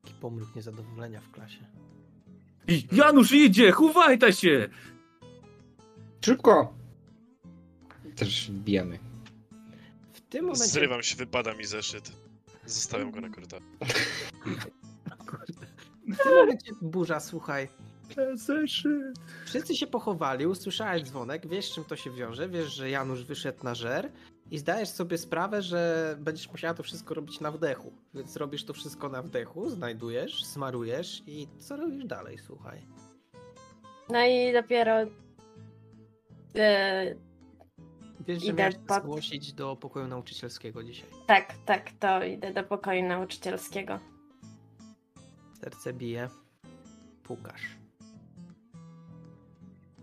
Taki pomruk niezadowolenia w klasie. I Janusz idzie, chowajta się! Szybko! Też wbijamy. W tym momencie... Zrywam się, wypada mi zeszyt. Zostawiam go na korytarzu. (laughs) W tym momencie burza, słuchaj. Zeszyt. Wszyscy się pochowali, usłyszałeś dzwonek, wiesz czym to się wiąże, wiesz, że Janusz wyszedł na żer i zdajesz sobie sprawę, że będziesz musiała to wszystko robić na wdechu. Więc robisz to wszystko na wdechu, znajdujesz, smarujesz i co robisz dalej, słuchaj. No i dopiero. e, Wiesz, że Idę miałeś pod- zgłosić do pokoju nauczycielskiego dzisiaj. tak, tak, to idę do pokoju nauczycielskiego. Serce bije, pukasz.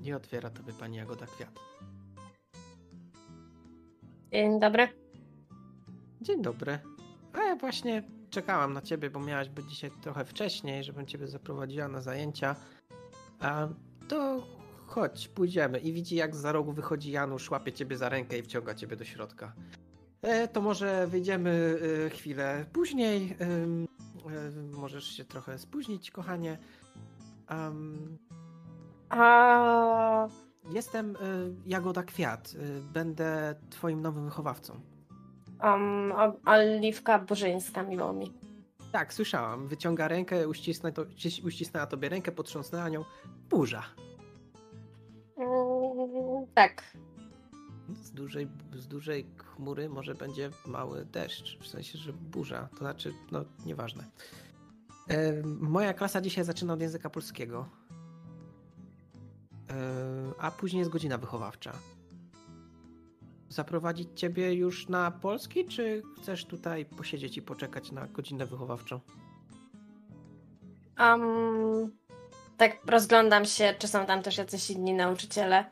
Nie otwiera tobie pani Jagoda Kwiat. Dzień dobry. Dzień dobry. A ja właśnie czekałam na ciebie, bo miałaś być dzisiaj trochę wcześniej, żebym ciebie zaprowadziła na zajęcia. A to chodź, pójdziemy. I widzi, jak za rogu wychodzi Janusz, łapie ciebie za rękę i wciąga ciebie do środka. E, to może wyjdziemy e, chwilę później. E, możesz się trochę spóźnić, kochanie. Am, A, jestem e, Jagoda Kwiat. E, będę twoim nowym wychowawcą. um, Oliwka Burzyńska, miło mi. Tak, słyszałam. Wyciąga rękę, uścisnę, to, uścisnęła tobie rękę, potrząsnęła nią. Burza. Mm, tak. Z dużej, z dużej chmury może będzie mały deszcz. W sensie, że burza. To znaczy, no, nieważne. E, moja klasa dzisiaj zaczyna od języka polskiego. E, a później jest godzina wychowawcza. Zaprowadzić ciebie już na polski, czy chcesz tutaj posiedzieć i poczekać na godzinę wychowawczą? Um, tak rozglądam się, czy są tam też jacyś inni nauczyciele.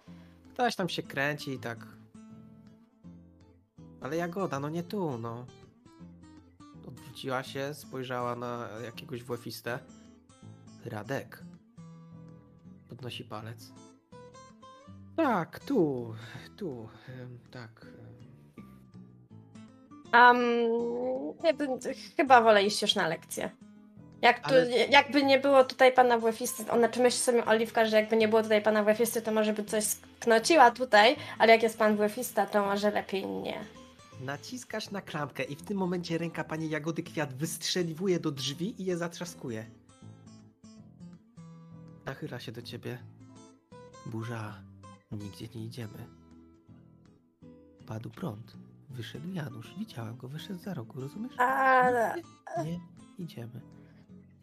Ktoś tam się kręci i tak. Ale Jagoda, no nie tu, no. Odwróciła się, spojrzała na jakiegoś WF-istę. Radek. Podnosi palec. Tak, tu, tu, tak. Um, nie, wiem, chyba wolę iść już na lekcję. Jak tu, Ale- Jakby nie było tutaj pana WF-isty, ona czy myśli sobie Oliwka, że jakby nie było tutaj pana WF-isty, to może by coś sknociła tutaj, ale jak jest pan WF-ista, to może lepiej nie. Naciskasz na klamkę i w tym momencie ręka pani Jagody Kwiat wystrzeliwuje do drzwi i je zatrzaskuje. Nachyla się do ciebie. Burza, nigdzie nie idziemy. Padł prąd. Wyszedł Janusz. Widziałam go, wyszedł za rogu, rozumiesz? A, Nigdzie nie idziemy.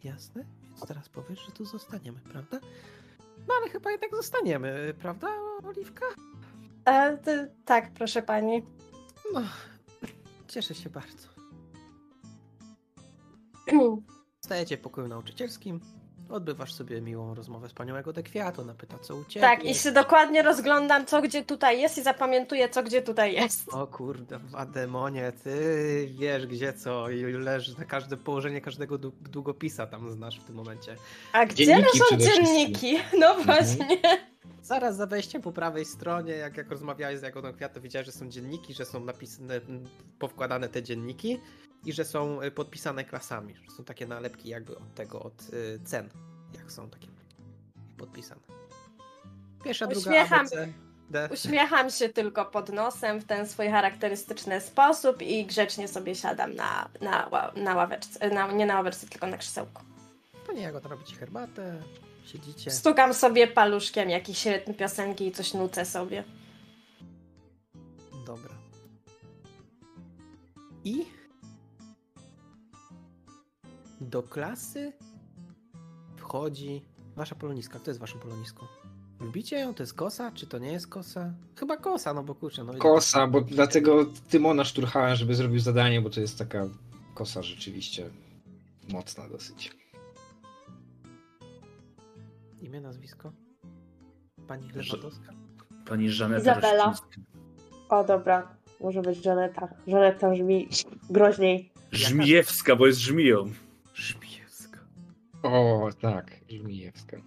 Jasne? Więc teraz powiesz, że tu zostaniemy, prawda? No ale chyba jednak zostaniemy, prawda, Oliwka? e, to, tak, proszę pani. No, cieszę się bardzo. (clears throat) Stajecie w pokoju nauczycielskim, odbywasz sobie miłą rozmowę z panią Jagodę Kwiat, ona pyta co u ciebie. tak, i się dokładnie rozglądam, co gdzie tutaj jest i zapamiętuję, co gdzie tutaj jest. O kurde, a demonie, ty wiesz gdzie co i leży na każde położenie każdego dłu- długopisa tam znasz w tym momencie. A gdzie Dzienniki leżą dzienniki? (laughs) No właśnie. Zaraz za wejściem po prawej stronie, jak, jak rozmawiałeś z Jagodą Kwiat, to widziałeś, że są dzienniki, że są napisane, powkładane te dzienniki i że są y, podpisane klasami, że są takie nalepki jakby od tego, od y, cen, jak są takie podpisane. Pierwsza, druga Uśmiecham- ABC, D. Uśmiecham się tylko pod nosem w ten swój charakterystyczny sposób i grzecznie sobie siadam na, na, na ławeczce, na, nie na ławeczce, tylko na krzesełku. Pani Jagoda robi ci herbatę, siedzicie. Stukam sobie paluszkiem jakieś rytm piosenki i coś nucę sobie. Dobra. I do klasy wchodzi wasza poloniska. Kto jest waszą poloniską? Lubicie ją? To jest kosa? Czy to nie jest kosa? Chyba kosa, no bo kurczę, no Kosa, bo dlatego Tymona szturchałem, żeby zrobił zadanie, bo to jest taka kosa rzeczywiście mocna dosyć. Imię, nazwisko? Pani Lewandowska? Pani Żaneta Izabela. Rościńska. O dobra, może być Żaneta. Żaneta brzmi groźniej. Żmijewska, bo jest żmiją. Szpijewska. O, tak, Żmijewska.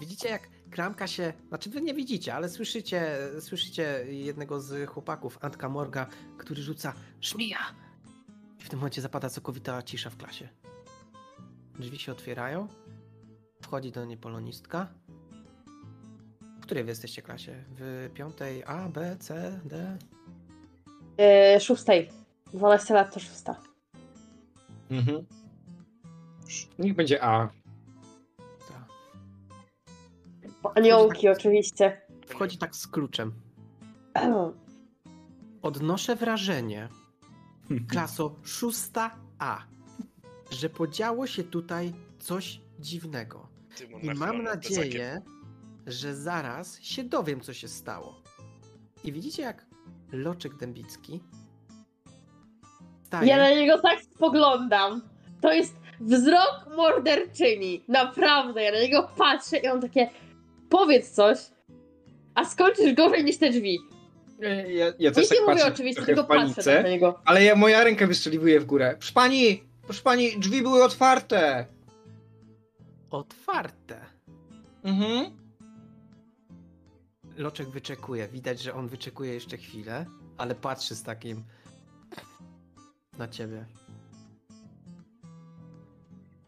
Widzicie, jak klamka się, znaczy wy nie widzicie, ale słyszycie, słyszycie jednego z chłopaków, Antka Morga, który rzuca żmija. I w tym momencie zapada całkowita cisza w klasie. Drzwi się otwierają. Wchodzi do niej polonistka. W której wy jesteście klasie? W piątej A, B, C, D? Yy, szóstej. 12 lat to szósta. Mhm. Niech będzie A. Ta. Aniołki oczywiście. Wchodzi tak z kluczem. (clears throat) Odnoszę wrażenie, klaso 6A, że podziało się tutaj coś dziwnego. I mam nadzieję, że zaraz się dowiem, co się stało. I widzicie, jak Loczek Dębicki staje. Ja na niego tak spoglądam. To jest wzrok morderczyni. Naprawdę, ja na niego patrzę i on takie powiedz coś, a skończysz gorzej niż te drzwi. Ja, ja też Nic tak nie mówię oczywiście, tylko patrzę tak na niego. ale ja, moja ręka wystrzeliwuje w górę. Proszę pani, proszę pani, drzwi były otwarte. Otwarte. Mhm. Loczek wyczekuje. Widać, że on wyczekuje jeszcze chwilę, ale patrzy z takim na ciebie.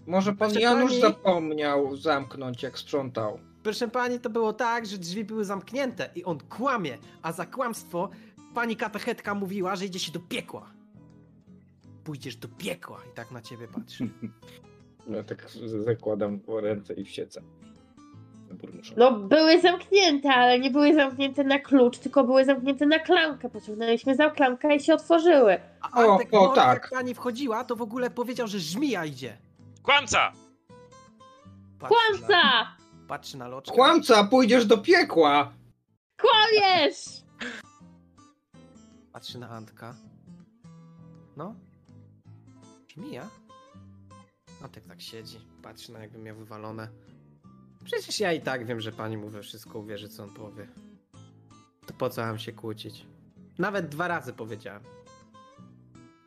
Może pan Proszę Janusz pani? zapomniał zamknąć, jak sprzątał. Proszę pani, to było tak, że drzwi były zamknięte i on kłamie, a za kłamstwo pani katechetka mówiła, że idzie się do piekła. Pójdziesz do piekła i tak na ciebie patrzy. (laughs) Ja tak zakładam ręce i wsiecę. No, były zamknięte, ale nie były zamknięte na klucz, tylko były zamknięte na klamkę. Pociągnęliśmy za klamkę i się otworzyły. A O, Antek o, Morg, tak. jak pani wchodziła, to w ogóle powiedział, że żmija idzie. Kłamca! Patrzy Kłamca! Na, patrzy na loczkę. Kłamca, pójdziesz do piekła! Kłamiesz! Patrzy na Antka. No? Żmija? Antek tak siedzi, patrzy na jakby miał wywalone. Przecież ja i tak wiem, że pani mu we wszystko uwierzy, co on powie. To po co mam się kłócić? Nawet dwa razy powiedziałem.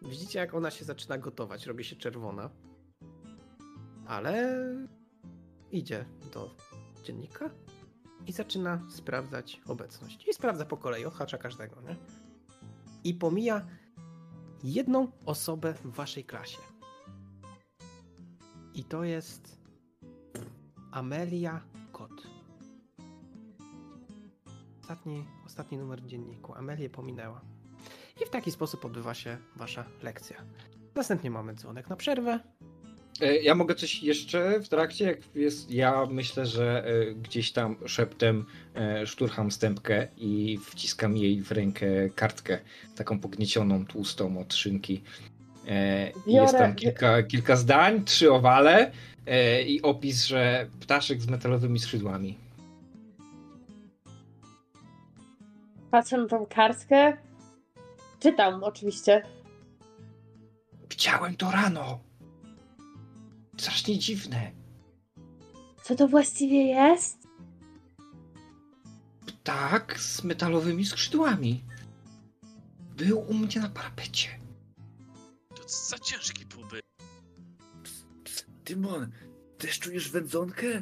Widzicie, jak ona się zaczyna gotować, robi się czerwona. Ale idzie do dziennika i zaczyna sprawdzać obecność. I sprawdza po kolei, odhacza każdego, nie? I pomija jedną osobę w waszej klasie. I to jest Amelia Kot. Ostatni, ostatni numer dzienniku. Amelię pominęła. I w taki sposób odbywa się wasza lekcja. Następnie mamy dzwonek na przerwę. E, Ja mogę coś jeszcze w trakcie, jak jest. Ja myślę, że e, gdzieś tam szeptem e, szturcham stępkę i wciskam jej w rękę kartkę, taką pogniecioną, tłustą od szynki. E, i Jest Biorę- tam kilka, kilka zdań, trzy owale e, i opis, że ptaszek z metalowymi skrzydłami. Patrzę na tą kartkę. Czytam oczywiście. Widziałem to rano. Strasznie dziwne. Co to właściwie jest? Ptak z metalowymi skrzydłami. Był u mnie na parapecie. Za ciężki byłby. Tymon, też czujesz wędzonkę?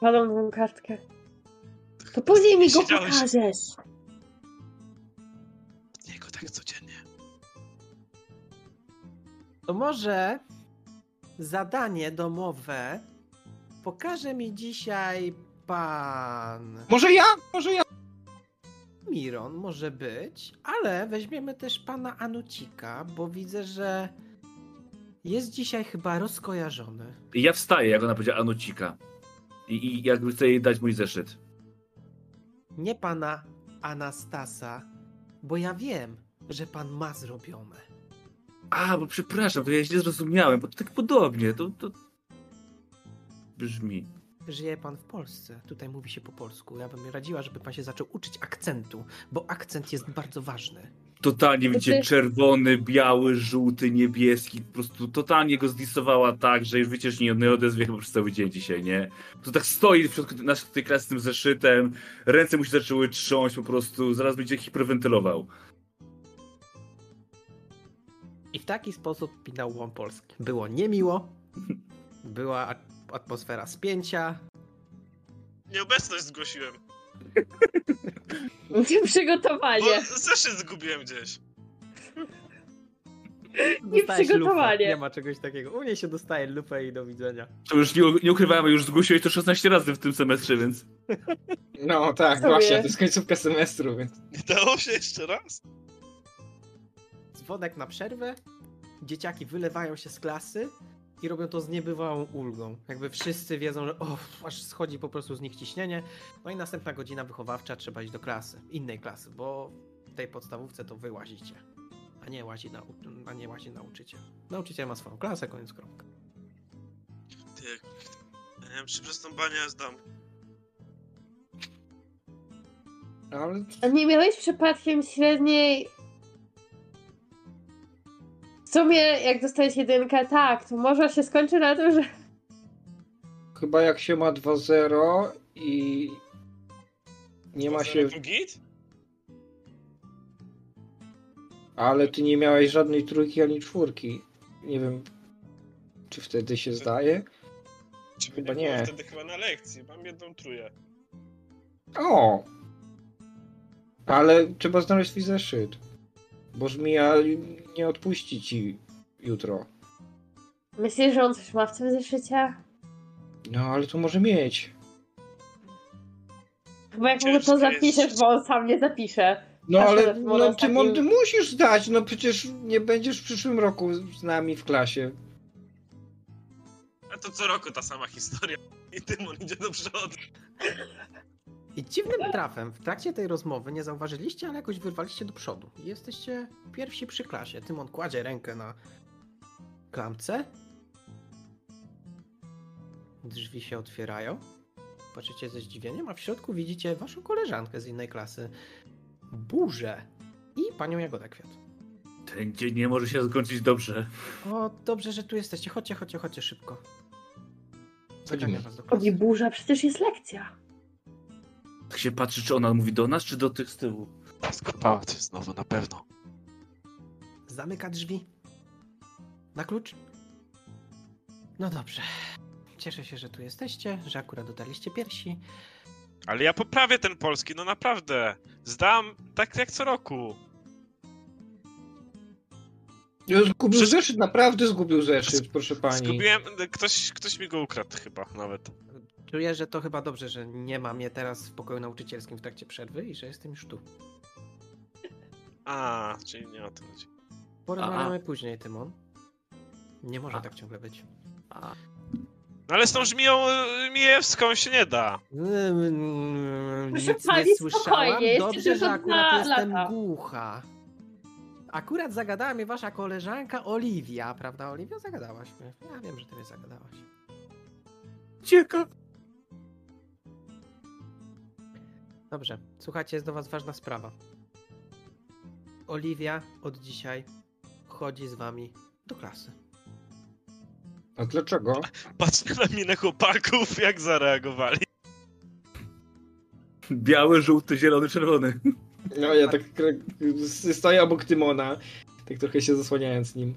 Padam tą kartkę. To później mi go Siedziałeś- pokażesz. Od niego tak codziennie. To może zadanie domowe pokaże mi dzisiaj pan Może ja? Może ja? Miron, może być, ale weźmiemy też pana Anucika, bo widzę, że jest dzisiaj chyba rozkojarzony. I ja wstaję, jak ona powiedziała Anucika. I, I jakby chcę jej dać mój zeszyt. Nie pana Anastasa, bo ja wiem, że pan ma zrobione. A, bo przepraszam, to ja źle zrozumiałem, bo to tak podobnie, to, to... Brzmi. Żyje pan w Polsce, tutaj mówi się po polsku. Ja bym radziła, żeby pan się zaczął uczyć akcentu, bo akcent jest bardzo ważny. Totalnie, widzicie, Znaczy- czerwony, biały, żółty, niebieski, po prostu totalnie go zdisowała tak, że już wiecie, że nie, odezwie chyba przez cały dzień dzisiaj, nie? To tak stoi w środku naszej tej klasy z tym zeszytem, ręce mu się zaczęły trząść po prostu, zaraz będzie hiperwentylował. I w taki sposób minął łom Polski. Było niemiło, (laughs) była atmosfera spięcia. Nieobecność zgłosiłem. Przygotowanie. Bo zeszyt zgubiłem gdzieś. Dostałeś przygotowanie. lufę. Nie ma czegoś takiego. U mnie się dostaje lupę i do widzenia. To już nie, nie ukrywamy, już zgłosiłeś to 16 razy w tym semestrze, więc... No tak, Sobie. właśnie, to jest końcówka semestru, więc... Nie dało się jeszcze raz? Dzwonek na przerwę, dzieciaki wylewają się z klasy i robią to z niebywałą ulgą. Jakby wszyscy wiedzą, że o, aż schodzi po prostu z nich ciśnienie. No i następna godzina wychowawcza, trzeba iść do klasy, innej klasy, bo w tej podstawówce to wy łazicie, a nie łazi, nau- a nie łazi nauczyciel. Nauczyciel ma swoją klasę, koniec kropka. Ty, ja nie wiem, czy przez tą banię zdam. Ale A nie miałeś przypadkiem średniej... W sumie, jak dostałeś jedynkę, tak, to może się skończy na tym, że chyba jak się ma 2-0 i nie ma się... To git? Ale ty nie miałeś żadnej trójki ani czwórki. Nie wiem, czy wtedy się zdaje? Czy Chyba nie. Wtedy chyba na lekcji, mam jedną truję. O! Ale trzeba znaleźć swój zeszyt. Bo żmija nie odpuści ci jutro. myślisz, że on coś ma w tym zeszycie? No ale to może mieć. Chyba jak mu Ciężko to jest. zapiszesz, bo on sam nie zapisze. No A ale teraz no, ty, ty musisz zdać, no przecież nie będziesz w przyszłym roku z nami w klasie. A to co roku ta sama historia. I Tymon idzie do przodu. (laughs) I dziwnym trafem w trakcie tej rozmowy nie zauważyliście, ale jakoś wyrwaliście do przodu. Jesteście pierwsi przy klasie. Tymon kładzie rękę na klamce. Drzwi się otwierają. Patrzycie ze zdziwieniem, a w środku widzicie waszą koleżankę z innej klasy. Burzę. I panią Jagodę Kwiat. Ten dzień nie może się skończyć dobrze. O, dobrze, że tu jesteście. Chodźcie, chodźcie, chodźcie szybko. Chodzimy. was do klasy. Chodzi burza, przecież jest lekcja. Tak się patrzy, czy ona mówi do nas, czy do tych z tyłu. Skopała coś znowu, na pewno. Zamyka drzwi. Na klucz? No dobrze. Cieszę się, że tu jesteście, że akurat dotarliście pierwsi. Ale ja poprawię ten polski, no naprawdę. Zdam tak jak co roku. Zgubił Przecież- zeszyt, naprawdę zgubił zeszyt, proszę pani. Zgubiłem, ktoś, ktoś mi go ukradł chyba nawet. Czuję, że to chyba dobrze, że nie ma mnie teraz w pokoju nauczycielskim w trakcie przerwy i że jestem już tu. A, czyli nie o to chodzi. Porozmawiamy później, Tymon. Nie może A. tak ciągle być. No ale z tą żmiją y, Mijewską się nie da. Proszę Nic pani, nie słyszałam. spokojnie, jeszcze Dobrze, tylko że akurat dwa jestem lata. głucha. Akurat zagadała mnie wasza koleżanka Oliwia, prawda Oliwia? Zagadałaś mnie. Ja wiem, że ty mnie zagadałaś. Cieka. Dobrze, słuchajcie, jest do was ważna sprawa. Oliwia od dzisiaj chodzi z wami do klasy. A dlaczego? Patrzę na minę chłopaków, jak zareagowali. Biały, żółty, zielony, czerwony. No ja tak stoję obok Tymona, tak trochę się zasłaniając nim.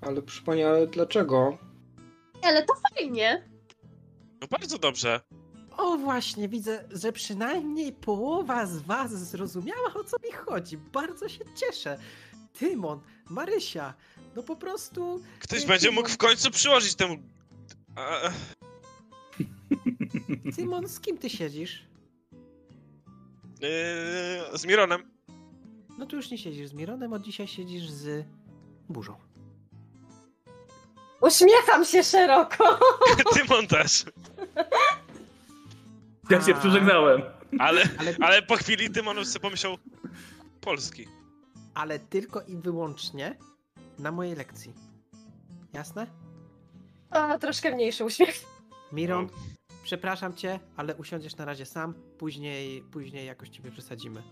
Ale proszę pani, ale dlaczego? Ale to fajnie. No bardzo dobrze. O właśnie, widzę, że przynajmniej połowa z was zrozumiała o co mi chodzi. Bardzo się cieszę. Tymon, Marysia, no po prostu Ktoś będzie Tymon. mógł w końcu przyłożyć temu... A, (laughs) (laughs) Tymon, z kim ty siedzisz? yy, z Mironem. No tu już nie siedzisz z Mironem, od dzisiaj siedzisz z Burzą. Uśmiecham się szeroko. (laughs) Tymon też. Ja się A. przeżegnałem. Ale, Ale, ale po chwili Tymon sobie pomyślał... Polski. ale tylko i wyłącznie na mojej lekcji. Jasne? O, troszkę mniejszy uśmiech. Miron, przepraszam cię, ale usiądziesz na razie sam, później, później jakoś ciebie przesadzimy.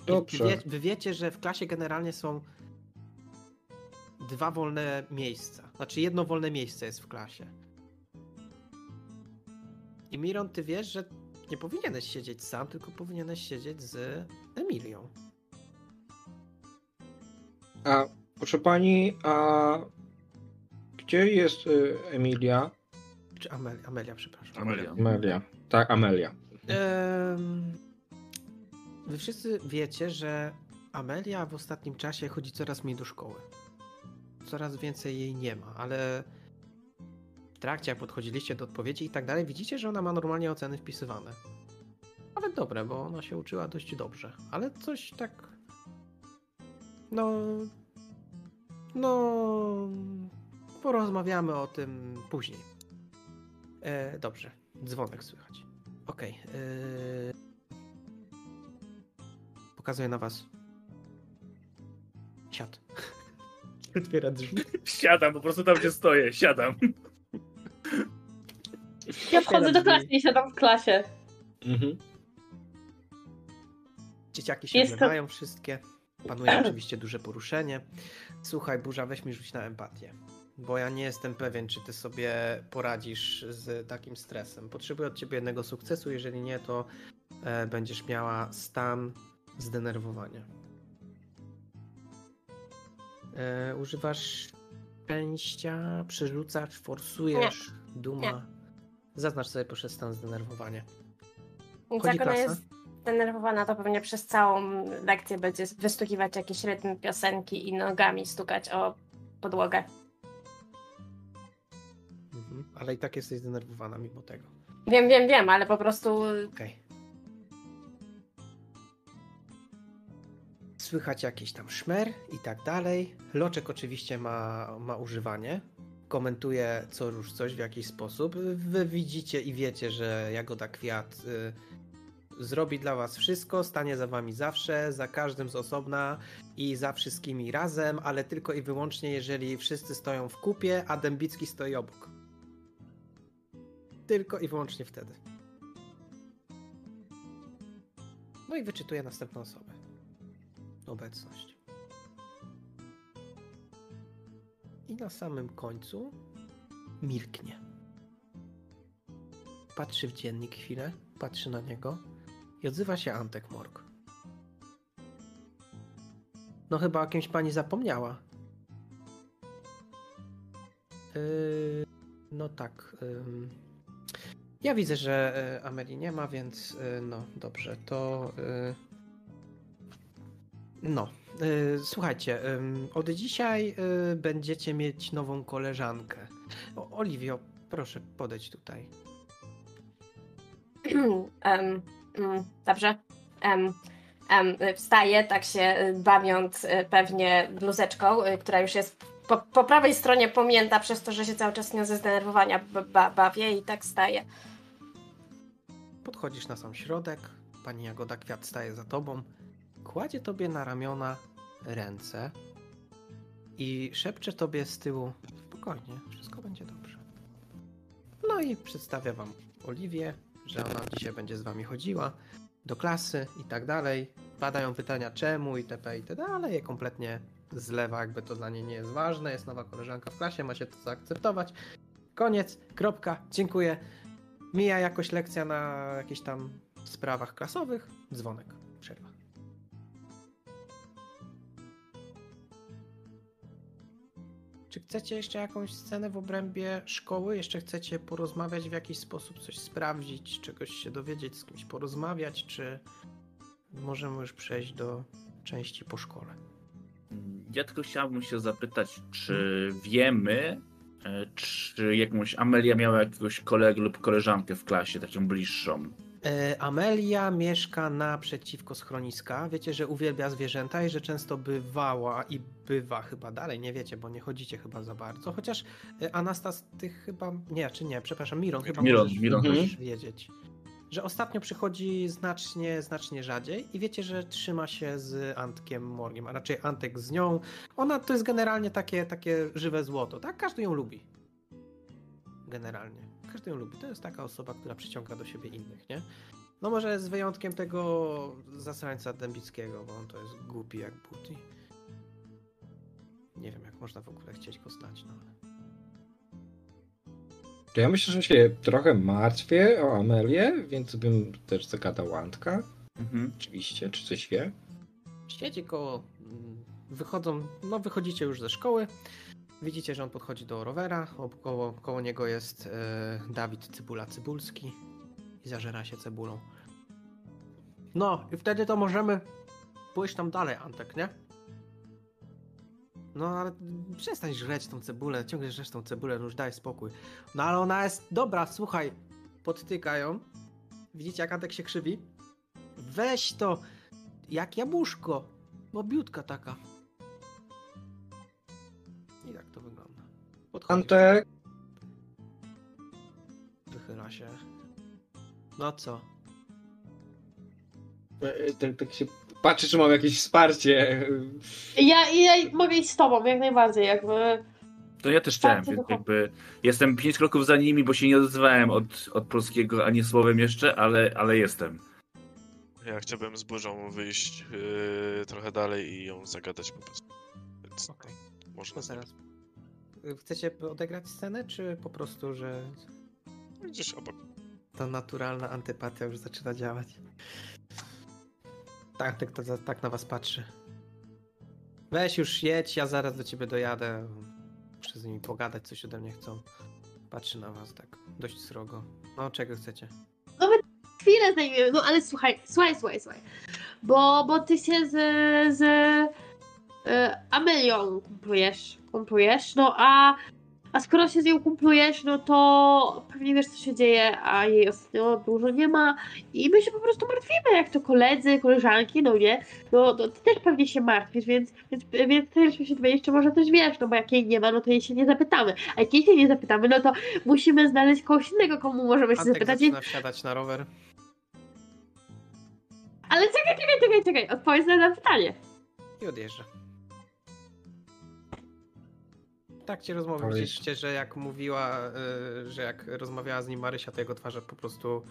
Wy, Dobrze. wie, wy wiecie, że w klasie generalnie są dwa wolne miejsca. Znaczy jedno wolne miejsce jest w klasie. I Miron, ty wiesz, że nie powinieneś siedzieć sam, tylko powinieneś siedzieć z Emilią. A proszę pani, a gdzie jest y, Emilia? Czy Amelia, Amelia przepraszam. Amelia. Amelia. Tak, Amelia. Em, Wy wszyscy wiecie, że Amelia w ostatnim czasie chodzi coraz mniej do szkoły. Coraz więcej jej nie ma, ale trakcie, jak podchodziliście do odpowiedzi i tak dalej, widzicie, że ona ma normalnie oceny wpisywane. Nawet dobre, bo ona się uczyła dość dobrze, ale coś tak. No. No. Porozmawiamy o tym później. E, dobrze, dzwonek słychać. Okej. yy. Pokazuję na was. Siad. (laughs) Otwiera drzwi. Siadam, po prostu tam gdzie stoję, siadam. Ja wchodzę do klasy i siadam w klasie. Mhm. Dzieciaki się Jest to- wszystkie. Panuje oczywiście duże poruszenie. Słuchaj, Burza, weź mi rzuć na empatię. Bo ja nie jestem pewien, czy ty sobie poradzisz z takim stresem. Potrzebuję od ciebie jednego sukcesu, jeżeli nie, to e, będziesz miała stan zdenerwowania. E, używasz szczęścia, przerzucasz, forsujesz, duma. Zaznacz sobie proszę stan zdenerwowania. Chodzi jak ona klasa? jest zdenerwowana, to pewnie przez całą lekcję będzie wystukiwać jakieś rytm piosenki i nogami stukać o podłogę. Mhm. Ale i tak jesteś zdenerwowana mimo tego. Wiem, wiem, wiem, ale po prostu Okej. Słychać jakiś tam szmer i tak dalej. Loczek oczywiście ma, ma używanie. Komentuje co już coś w jakiś sposób. Wy widzicie i wiecie, że Jagoda Kwiat y, zrobi dla was wszystko, stanie za wami zawsze, za każdym z osobna i za wszystkimi razem, ale tylko i wyłącznie jeżeli wszyscy stoją w kupie, a Dębicki stoi obok. Tylko i wyłącznie wtedy. No i wyczytuje następną osobę. Obecność. I na samym końcu milknie. Patrzy w dziennik chwilę, patrzy na niego i odzywa się Antek Morg. No chyba o kimś pani zapomniała. Yy, no tak. ym. Ja widzę, że y, Amelii nie ma, więc y, no dobrze, to. y, No. Y, Słuchajcie, od dzisiaj y, będziecie mieć nową koleżankę. O, Oliwio, proszę podejść tutaj. (clears throat) Em, mm, dobrze. Em, wstaję, tak się bawiąc y, pewnie bluzeczką, która już jest po, po prawej stronie pomięta przez to, że się cały czas nią ze zdenerwowania ba, bawię i tak staję. Podchodzisz na sam środek, pani Jagoda Kwiat staje za tobą, kładzie tobie na ramiona ręce i szepcze tobie z tyłu spokojnie, wszystko będzie dobrze. No i przedstawia wam Oliwię, że ona dzisiaj będzie z wami chodziła do klasy i tak dalej. Padają pytania czemu itp. itd., ale je kompletnie zlewa, jakby to dla niej nie jest ważne. Jest nowa koleżanka w klasie, ma się to zaakceptować. Koniec, kropka, dziękuję. Mija jakoś lekcja na jakichś tam sprawach klasowych. Dzwonek, przerwa. Czy chcecie jeszcze jakąś scenę w obrębie szkoły? Jeszcze chcecie porozmawiać w jakiś sposób, coś sprawdzić, czegoś się dowiedzieć, z kimś porozmawiać, czy możemy już przejść do części po szkole? Ja tylko chciałbym się zapytać, czy wiemy, e, czy jakąś Amelia miała jakiegoś kolegę lub koleżankę w klasie, taką bliższą? E, Amelia mieszka naprzeciwko schroniska. Wiecie, że uwielbia zwierzęta i że często bywała i bywa chyba dalej. Nie wiecie, bo nie chodzicie chyba za bardzo. Chociaż e, Anastas, ty chyba. Nie, czy nie, przepraszam, Miron, chyba Miron, możesz, Miron możesz wiedzieć. Że ostatnio przychodzi znacznie, znacznie rzadziej i wiecie, że trzyma się z Antkiem Morgiem, a raczej Antek z nią. Ona to jest generalnie takie, takie żywe złoto, tak? Każdy ją lubi. Generalnie. Każdy ją lubi. To jest taka osoba, która przyciąga do siebie innych, nie? No może z wyjątkiem tego zasrańca Dębickiego, bo on to jest głupi jak but i... Nie wiem, jak można w ogóle chcieć go znać, no ale... To ja myślę, że się trochę martwię o Amelię, więc bym też zagadał Antka. Mhm. Oczywiście, czy coś wie? Siedzi koło mm, wychodzą, no wychodzicie już ze szkoły. Widzicie, że on podchodzi do rowera. Koło, koło niego jest e, Dawid Cybula Cybulski i zażera się cebulą. No, i wtedy to możemy pójść tam dalej, Antek, nie? No, ale przestań żreć tą cebulę, ciągle żresz tą cebulę, już daj spokój. No, ale ona jest dobra, słuchaj, podtyka ją. Widzicie, jak Antek się krzywi? Weź to, jak jabłuszko, łobiutka taka. Podchodzi, Antek, wychyla się. No co? e, tak, tak się patrzy, czy mam jakieś wsparcie. Ja, ja mogę iść z tobą, jak najbardziej, jakby... To ja też chciałem, Bardzo więc duchowo. jakby jestem pięć kroków za nimi, bo się nie odezwałem od, od polskiego ani słowem jeszcze, ale, ale jestem. Ja chciałbym z burzą wyjść yy, trochę dalej i ją zagadać po prostu. Więc Okej. można To zrobić. Chcecie odegrać scenę, czy po prostu, że Gdzieś obok. ta naturalna antypatia już zaczyna działać? Tak, tak, to, tak na was patrzy. Weź już jedź, ja zaraz do ciebie dojadę. Muszę z nimi pogadać, coś ode mnie chcą. Patrzy na was tak dość srogo. No, czego chcecie? Chwilę zajmiemy, no ale słuchaj, słuchaj, słuchaj, słuchaj. Bo, bo ty się z, z e, Amelią kumplujesz, kumplujesz, no a, a skoro się z nią kumplujesz, no to pewnie wiesz co się dzieje, a jej ostatnio dużo nie ma i my się po prostu martwimy, jak to koledzy, koleżanki, no nie, no, no ty też pewnie się martwisz, więc, więc, więc też się dowiedzieć, czy może coś wiesz, no bo jak jej nie ma, no to jej się nie zapytamy, a jak jej się nie zapytamy, no to musimy znaleźć kogoś innego, komu możemy się zapytać i zaczyna wsiadać na rower. Ale czekaj, czekaj, czekaj, czekaj. Odpowiedz na na pytanie. i odjeżdża. Tak cię rozmowy Powiedz. widzieliście, że jak mówiła, y, że jak rozmawiała z nim Marysia, to jego twarz po prostu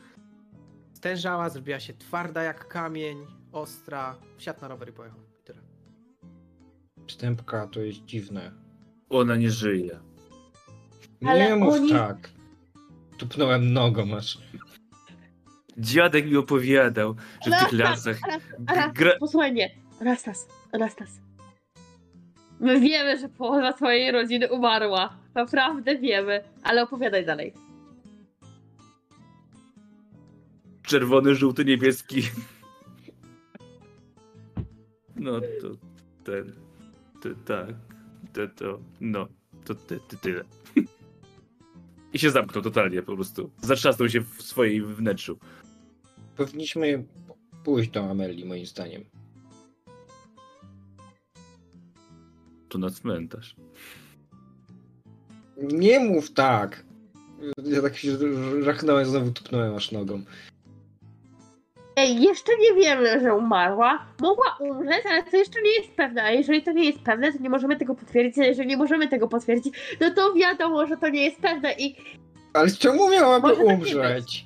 stężała, zrobiła się twarda jak kamień, ostra. Wsiadł na rower i pojechał. I tyle. Wstępka to jest dziwne. Ona nie żyje. Ale nie mów oni- tak. Tupnąłem nogą aż. Dziadek mi opowiadał, że w tych lasach Anastas, gra... posłuchaj mnie. Anastas, Anastas. My wiemy, że połowa twojej rodziny umarła. Naprawdę wiemy. Ale opowiadaj dalej. czerwony, żółty, niebieski. No to ten. To, tak. To, to. No. To ty, ty, tyle. I się zamknął totalnie po prostu. Zatrzasnął się w swojej wnętrzu. Powinniśmy pójść do Amelii, moim zdaniem. To na cmentarz. Nie mów tak. Ja tak się żachnąłem, znowu tupnąłem aż nogą. Ej, jeszcze nie wiemy, że umarła. Mogła umrzeć, ale to jeszcze nie jest pewne. A jeżeli to nie jest pewne, to nie możemy tego potwierdzić. A jeżeli nie możemy tego potwierdzić, no to wiadomo, że to nie jest pewne. I Ale czemu miałaby Może tak nie umrzeć?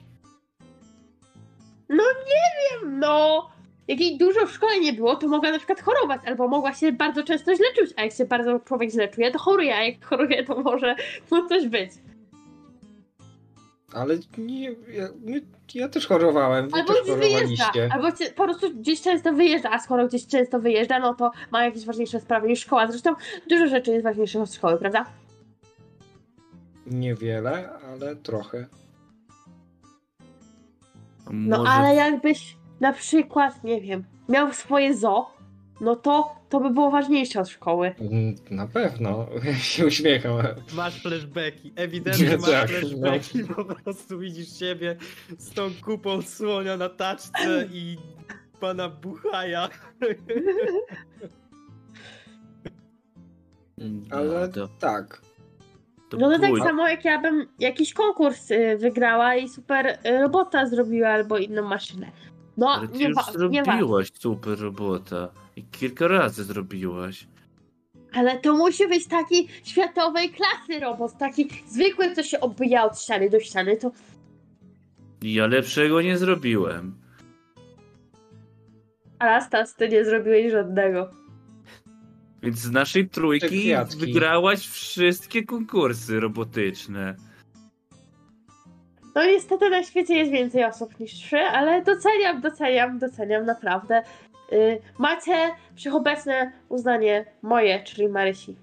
no, jak jej dużo w szkole nie było, to mogła na przykład chorować, albo mogła się bardzo często źle czuć, a jak się bardzo człowiek źle czuje, to choruje, a jak choruje, to może no coś być. Ale nie, ja, nie, ja też chorowałem. Albo też gdzieś wyjeżdża, albo cię- po prostu gdzieś często wyjeżdża, a skoro gdzieś często wyjeżdża, no to ma jakieś ważniejsze sprawy niż szkoła. Zresztą dużo rzeczy jest ważniejszych od szkoły, prawda? Niewiele, ale trochę. No Może ale jakbyś na przykład, nie wiem, miał swoje zoo, no to to by było ważniejsze od szkoły. Mm, Na pewno. (laughs) Ja się uśmiecham. Masz flashbacki, (laughs) ewidentnie Nie, masz tak, flashbacki, po prostu widzisz siebie z tą kupą słonia na taczce i pana Buchaja. Ale No, to, tak. to No to tak samo jak ja bym jakiś konkurs y, wygrała i super y, robota zrobiła albo inną maszynę. No, Ale ty nie, już wa- nie wa- zrobiłaś super robota. I kilka razy zrobiłaś. Ale to musi być taki światowej klasy robot, taki zwykły, co się obija od ściany do ściany, to Ja lepszego nie zrobiłem. Anastas, ty nie zrobiłeś żadnego. Więc z naszej trójki kwiatki. wygrałaś wszystkie konkursy robotyczne. No niestety na świecie jest więcej osób niż trzy, ale doceniam, doceniam, doceniam naprawdę. Y, macie wszechobecne uznanie moje, czyli Marysi.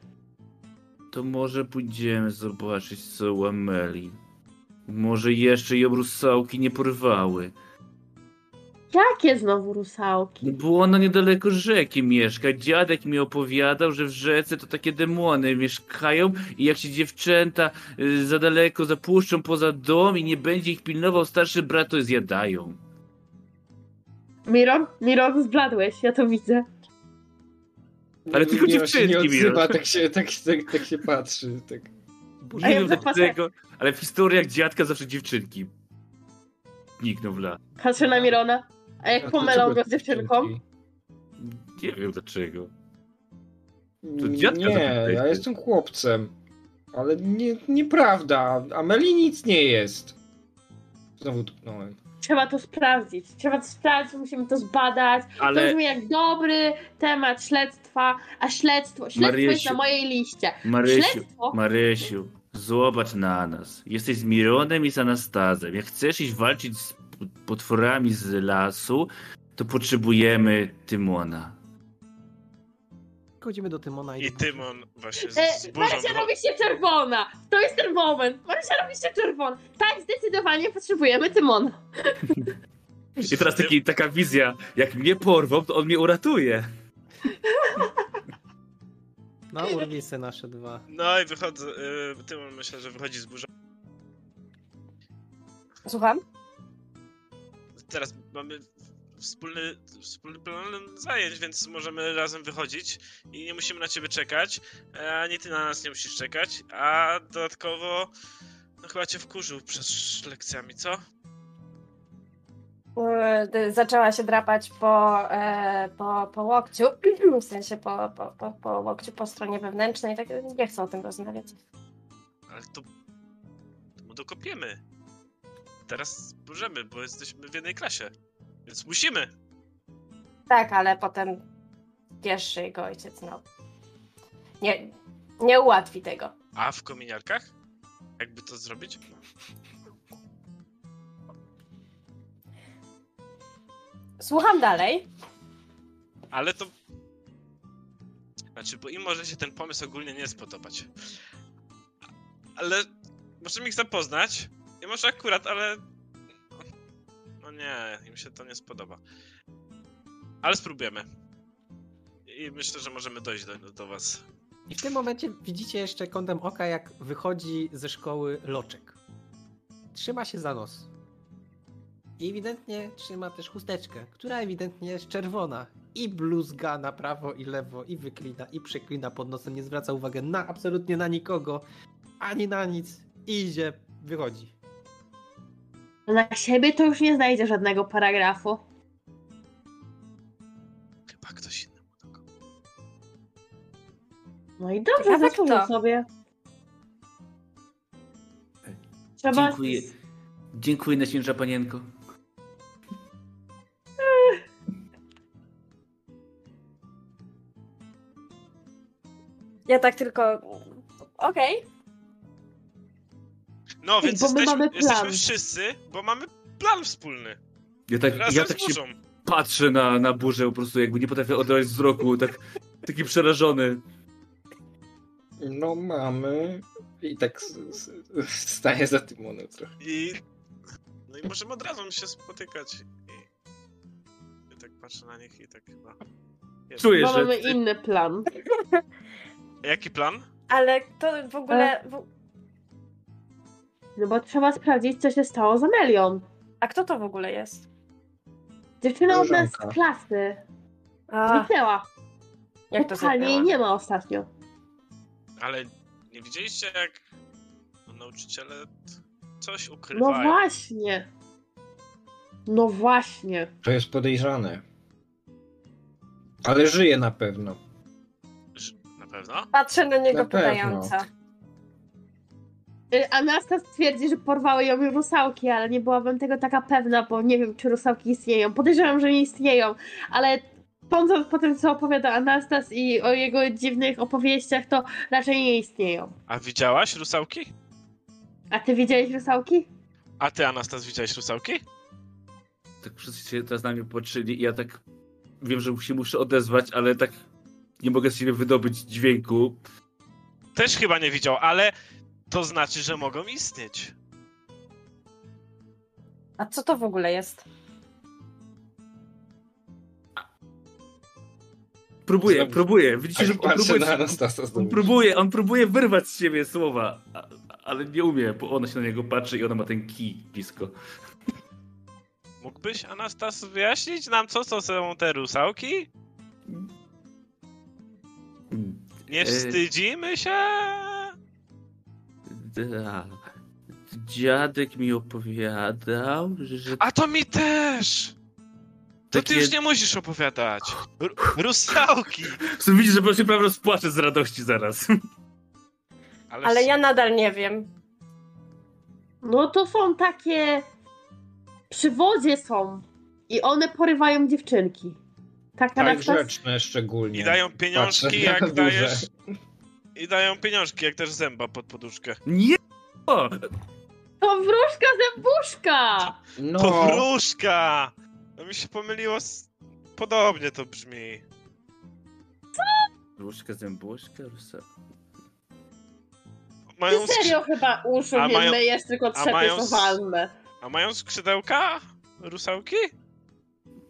To może pójdziemy zobaczyć, co u Ameli. Może jeszcze ją rusałki nie porwały. Jakie znowu rusałki? No bo ona niedaleko rzeki mieszka. Dziadek mi opowiadał, że w rzece to takie demony mieszkają i jak się dziewczęta y, za daleko zapuszczą poza dom i nie będzie ich pilnował starszy brat, to je zjadają. Miron? Miron, zbladłeś, ja to widzę. Ale tylko Nie, się nie dziewczynki, odzywa, Miron. tak się, tak, tak, tak się patrzy. Tak. A Nie ja wiem zapasę- dlaczego, ale w historiach dziadka zawsze dziewczynki nikną w la. Patrzę na Mirona. A jak to pomylą go z dziewczynką? Nie wiem dlaczego. To dziadka Nie, zapytaj. ja jestem chłopcem. Ale nie, nieprawda. Ameli nic nie jest. Znowu tknąłem. Trzeba to sprawdzić. Trzeba to sprawdzić, musimy to zbadać. To Ale brzmi jak dobry temat śledztwa, a śledztwo, śledztwo jest Marysiu. na mojej liście. Marysiu, Śledztwo? Marysiu, zobacz na nas. Jesteś z Mironem i z Anastazem. Jak chcesz iść walczyć z potworami z lasu, to potrzebujemy Tymona. Chodzimy do Tymona i, I Tymon właśnie E, z burzą. Marysia robi się czerwona! To jest ten moment! Marysia robi się czerwona! Tak, zdecydowanie potrzebujemy Tymona. I teraz taki, taka wizja, jak mnie porwą, to on mnie uratuje. No, urwij se nasze dwa. No i wychodzę, y, Tymon myślę, że wychodzi z burzą. Słucham? Teraz mamy wspólny, wspólny plan zajęć, więc możemy razem wychodzić i nie musimy na ciebie czekać, e, ani ty na nas nie musisz czekać, a dodatkowo no chyba cię wkurzył przed lekcjami, co? Y, Zaczęła się drapać po, e, po, po łokciu, (clears throat) w sensie po, po, po, po łokciu po stronie wewnętrznej, tak nie chcę o tym rozmawiać. Ale to, to mu dokopiemy. Teraz możemy, bo jesteśmy w jednej klasie, więc musimy. Tak, ale potem pierwszy jego ojciec, no. Nie, nie ułatwi tego. A w kominiarkach? Jakby to zrobić? Słucham dalej. Ale to. Znaczy, bo im może się ten pomysł ogólnie nie spodobać. Ale możemy ich zapoznać. I może akurat, ale. No nie, im się to nie spodoba. Ale spróbujemy. I myślę, że możemy dojść do, do was. I w tym momencie widzicie jeszcze kątem oka, jak wychodzi ze szkoły Loczek. Trzyma się za nos. I ewidentnie trzyma też chusteczkę, która ewidentnie jest czerwona. I bluzga na prawo i lewo, i wyklina, i przeklina pod nosem. Nie zwraca uwagi na absolutnie na nikogo, ani na nic. I idzie, wychodzi. Na siebie to już nie znajdzie żadnego paragrafu. Chyba ktoś inny mu doko- No i dobrze, Ciekawe sobie. Trzeba... Dziękuję. Dziękuję, najświętsza panienko. Ja tak tylko. Okej. No więc bo my jesteśmy, mamy plan. jesteśmy wszyscy, bo mamy plan wspólny. Ja tak, Razem ja tak z się patrzę na, na burzę, po prostu jakby nie potrafię oderwać wzroku, tak, taki przerażony. No mamy. I tak staję za Tymonem trochę. I. No i możemy od razu się spotykać. I, I tak patrzę na nich i tak chyba. Jest. Czuję, Bo że... mamy inny plan. Jaki plan? Ale to w ogóle. W... No bo trzeba sprawdzić, co się stało z Amelią. A kto to w ogóle jest? Dziewczyna od nas z klasy. A, Zniknęła. jak to Totalnie jej nie ma ostatnio. Ale nie widzieliście, jak nauczyciele coś No ukrywają? właśnie. No właśnie. To jest podejrzane. Ale żyje na pewno. Ż- Na pewno? Patrzę na niego Na pewno. pytająco. Y, Anastas twierdzi, że porwały ją rusałki, ale nie byłabym tego taka pewna, bo nie wiem, czy rusałki istnieją. Podejrzewam, że nie istnieją, ale sądząc po tym, co opowiada Anastas i o jego dziwnych opowieściach, to raczej nie istnieją. A widziałaś rusałki? A ty widziałeś rusałki? A ty, Anastas, widziałeś rusałki? Tak wszyscy się teraz na mnie patrzyli i ja tak wiem, że się muszę odezwać, ale tak nie mogę z siebie wydobyć dźwięku. Też chyba nie widział, ale to znaczy, że mogą istnieć. A co to w ogóle jest? Próbuję, Znowu- próbuję. Widzicie, że on Patrzę próbuje, on próbuje, on próbuje wyrwać z siebie słowa, ale nie umie, bo ona się na niego patrzy i ona ma ten kij blisko. Mógłbyś, Anastas, wyjaśnić nam, co to są te rusałki? Nie E, wstydzimy się? Da. Dziadek mi opowiadał, że A to mi też! To ty już nie musisz opowiadać. R- rusałki! (laughs) Widzisz, że się prawie rozpłaczę z radości zaraz. Ale, Ale ja nadal nie wiem. No to są takie. Przy wodzie są. I one porywają dziewczynki. Tak, Tak Anastas? grzeczne szczególnie. I dają pieniążki, Patrzę jak duże. I dają pieniążki, jak też zęba pod poduszkę. Nie! O! To wróżka zębuszka! No, To wróżka! No mi się pomyliło z... Podobnie to brzmi. Różka, zębuszka, rusa. Mają, Ty skrzy... serio chyba uszu A nie mają- myjesz, tylko a mają s-. A mają skrzydełka? Rusałki?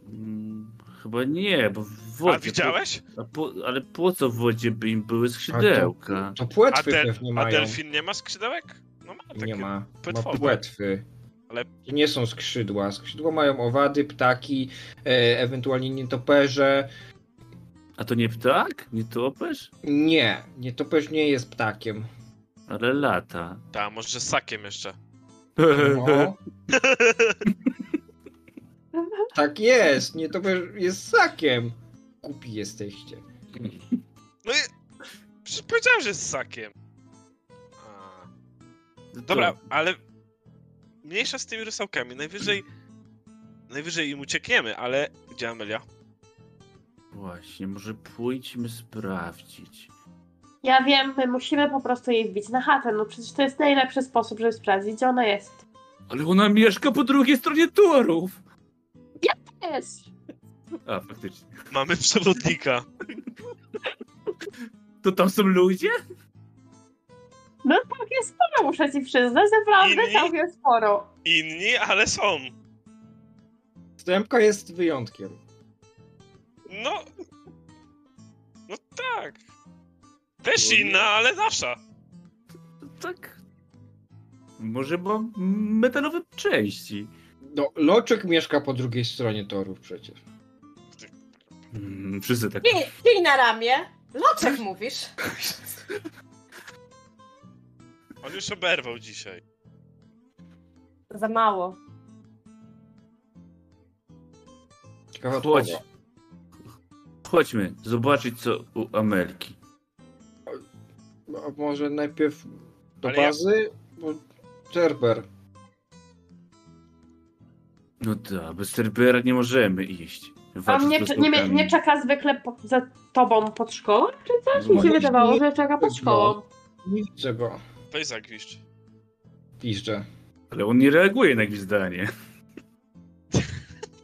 Mm, chyba nie, bo w wodzie. A widziałeś? Po, a po, ale po co w wodzie by im były skrzydełka? to A, płetwy del... pewnie a delfin nie ma skrzydełek? No ma takie. Nie ma. Ma płetwowe. płetwy. Ale- To nie są skrzydła. Skrzydła mają owady, ptaki, e, ewentualnie nietoperze. A to nie ptak? Nie topesz? Nie, nietoperz nie jest ptakiem. Ale lata. Ta, może z sakiem jeszcze. No. (laughs) tak jest, nietoperz jest ssakiem. Kupi jesteście. (laughs) No i... Przecież powiedziałem, że z sakiem. A. Dobra, ale... Mniejsza z tymi rusałkami. Najwyżej... Najwyżej im uciekniemy, ale... Gdzie Amelia? Właśnie, może pójdźmy sprawdzić. Ja wiem, my musimy po prostu jej wbić na chatę. No przecież to jest najlepszy sposób, żeby sprawdzić, gdzie ona jest. Ale ona mieszka po drugiej stronie torów! Jest. A, faktycznie. Mamy przewodnika. To tam są ludzie? No tak jest sporo, muszę ci przyznać. Naprawdę Inni? tam jest sporo. Inni, ale są. Stępka jest wyjątkiem. No... No tak. Też inna, ale nasza. Tak. Może mam metalowe części. No, Loczek mieszka po drugiej stronie torów przecież. Hmm, wszyscy tak. Kij, kij na ramię. Loczek (laughs) mówisz. On już oberwał dzisiaj. Za mało. Ciekawa Chodź. odpowiedź. Chodźmy, zobaczyć co u Amelki. A może najpierw do Ale ja- bazy? Bo Cerber. No tak, bez Cerbera nie możemy iść. A mnie, nie, nie, czeka zwykle po, za tobą pod szkołą? Czy coś? Mi się nie- wydawało, że czeka pod szkołą. Widzę go. Weź zagwiszcz. Piszczę. Ale on nie reaguje na gwizdanie.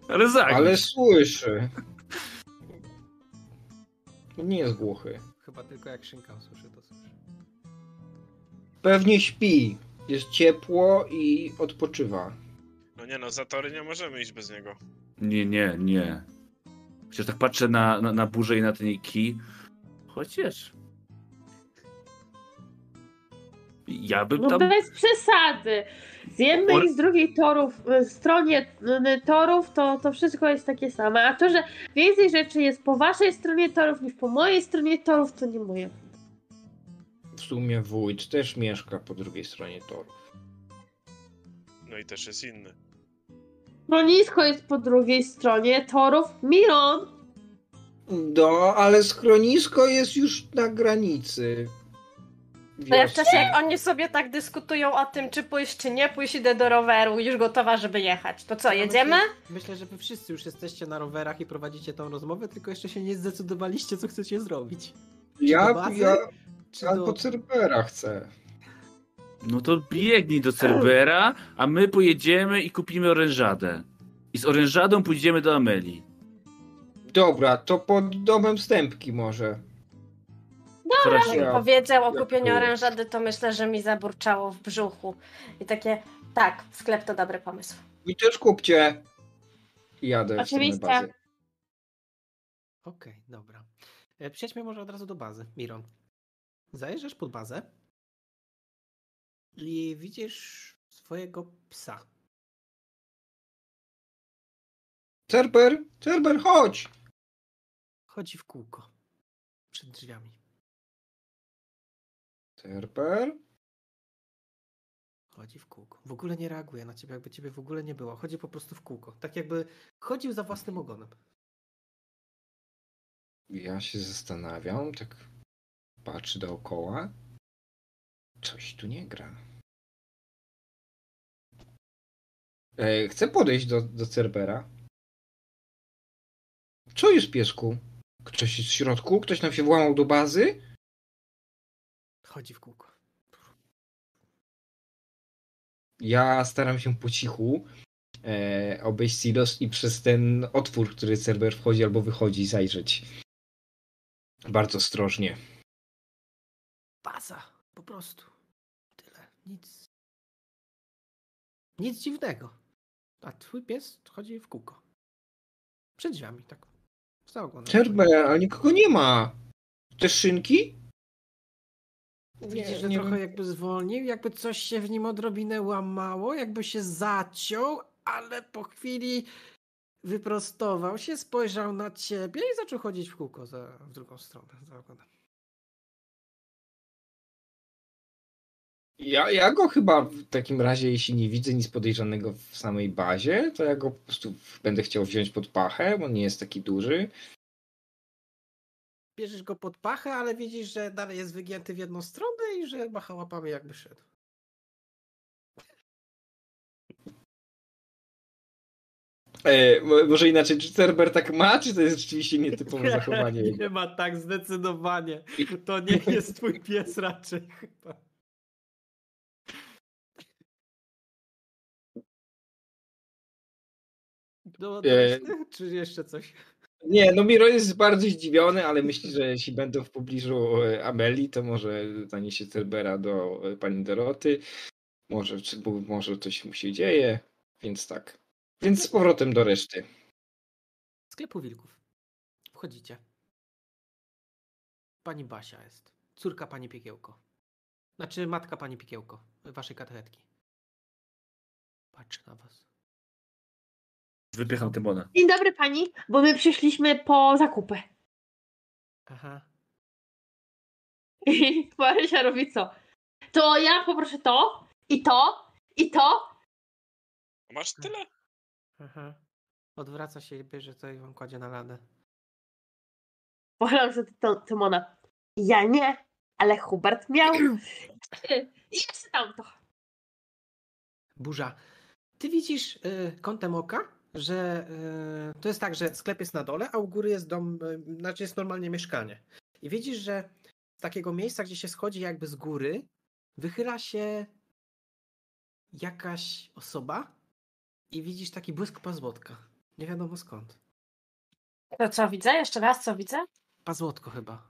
Ale za. Ale słyszy. Nie jest głuchy. Chyba tylko jak Szynka usłyszy, to słyszy. Pewnie śpi. Jest ciepło i odpoczywa. No nie no, za tory nie możemy iść bez niego. Nie, nie, nie. Chociaż tak patrzę na, na, na burzę i na ten jej kij. Chociaż. Ja bym No tam. bez przesady. Z jednej Or- i z drugiej torów, y, stronie y, torów to, to wszystko jest takie same. A to, że więcej rzeczy jest po waszej stronie torów niż po mojej stronie torów, to nie moje. W sumie wójt też mieszka po drugiej stronie torów. No i też jest inny. Schronisko jest po drugiej stronie torów. Miron! No, ale schronisko jest już na granicy. To ja czasie, jak oni sobie tak dyskutują o tym, czy pójść, czy nie pójść, idę do roweru, już gotowa, żeby jechać. To co, jedziemy? Myślę, myślę, że wy wszyscy już jesteście na rowerach i prowadzicie tą rozmowę, tylko jeszcze się nie zdecydowaliście, co chcecie zrobić. do Ja, bazy? ja Czy albo do... Cerbera chcę. No to biegnij do Cerbera, a my pojedziemy i kupimy orężadę. I z orężadą pójdziemy do Amelii. Dobra, to pod domem stępki może. Proszę. Jak powiedział o kupieniu orężady, to myślę, że mi zaburczało w brzuchu. I takie, tak, sklep to dobry pomysł. I też kupcie. I Jadę w stronę Oczywiście. bazy. Okej, dobra. E, Przejdźmy może od razu do bazy. Miron. Zajeżdżasz pod bazę i widzisz swojego psa. Cerber, Cerber, chodź! Chodzi w kółko przed drzwiami. Cerber? Chodzi w kółko. W ogóle nie reaguje na ciebie, jakby ciebie w ogóle nie było. Chodzi po prostu w kółko. Tak jakby chodził za własnym ogonem. Ja się zastanawiam, tak patrzę dookoła. Coś tu nie gra. E, chcę podejść do, do Cerbera. Co jest piesku? Ktoś jest w środku? Ktoś nam się włamał do bazy? Chodzi w kółko. Ja staram się po cichu e, obejść silos i przez ten otwór, który Cerber wchodzi albo wychodzi, zajrzeć. Bardzo ostrożnie. Baza. Po prostu. Tyle. Nic. Nic dziwnego. A twój pies chodzi w kółko. Przed drzwiami, tak. Cerber, ale nikogo nie ma. Te szynki? Widzisz, że nie trochę wiem. jakby zwolnił, jakby coś się w nim odrobinę łamało, jakby się zaciął, ale po chwili wyprostował się, spojrzał na ciebie i zaczął chodzić w kółko za, w drugą stronę. Za ogonem. Ja, ja go chyba w takim razie, jeśli nie widzę nic podejrzanego w samej bazie, to ja go po prostu będę chciał wziąć pod pachę, bo nie jest taki duży. Bierzesz go pod pachę, ale widzisz, że dalej jest wygięty w jedną stronę i że macha łapami jakby szedł. E, mo- może inaczej, czy Cerber tak ma, czy to jest rzeczywiście nietypowe (laughs) zachowanie? Nie ma tak zdecydowanie. To nie jest twój pies raczej chyba. Do, do E, reszty? (laughs) Czy jeszcze coś? Nie, no Miro jest bardzo zdziwiony, ale myśli, że jeśli będą w pobliżu e, Ameli, to może zaniesie Cerbera do e, pani Doroty. Może, czy, może coś mu się dzieje, więc tak. Więc z powrotem do reszty. Sklepu wilków. Wchodzicie. Pani Basia jest. Córka pani Piekiełko. Znaczy matka pani Piekiełko. Waszej katechetki. Patrzy na was. Wypycham Tymona. Dzień dobry pani, bo my przyszliśmy po zakupy. Aha. (laughs) I Marysia robi co? To ja poproszę to, i to, i to. Masz tyle? Aha. Odwraca się i bierze to i wam kładzie na ladę. Pochylam się do Tymona. Ja nie, ale Hubert miał. I jeszcze tamto. Burza. Ty widzisz y, kątem oka, że y, to jest tak, że sklep jest na dole, a u góry jest dom, y, znaczy jest normalnie mieszkanie. I widzisz, że z takiego miejsca, gdzie się schodzi jakby z góry, wychyla się jakaś osoba i widzisz taki błysk pazłotka. Nie wiadomo skąd. To co widzę? Jeszcze raz, co widzę? Pazłotko chyba.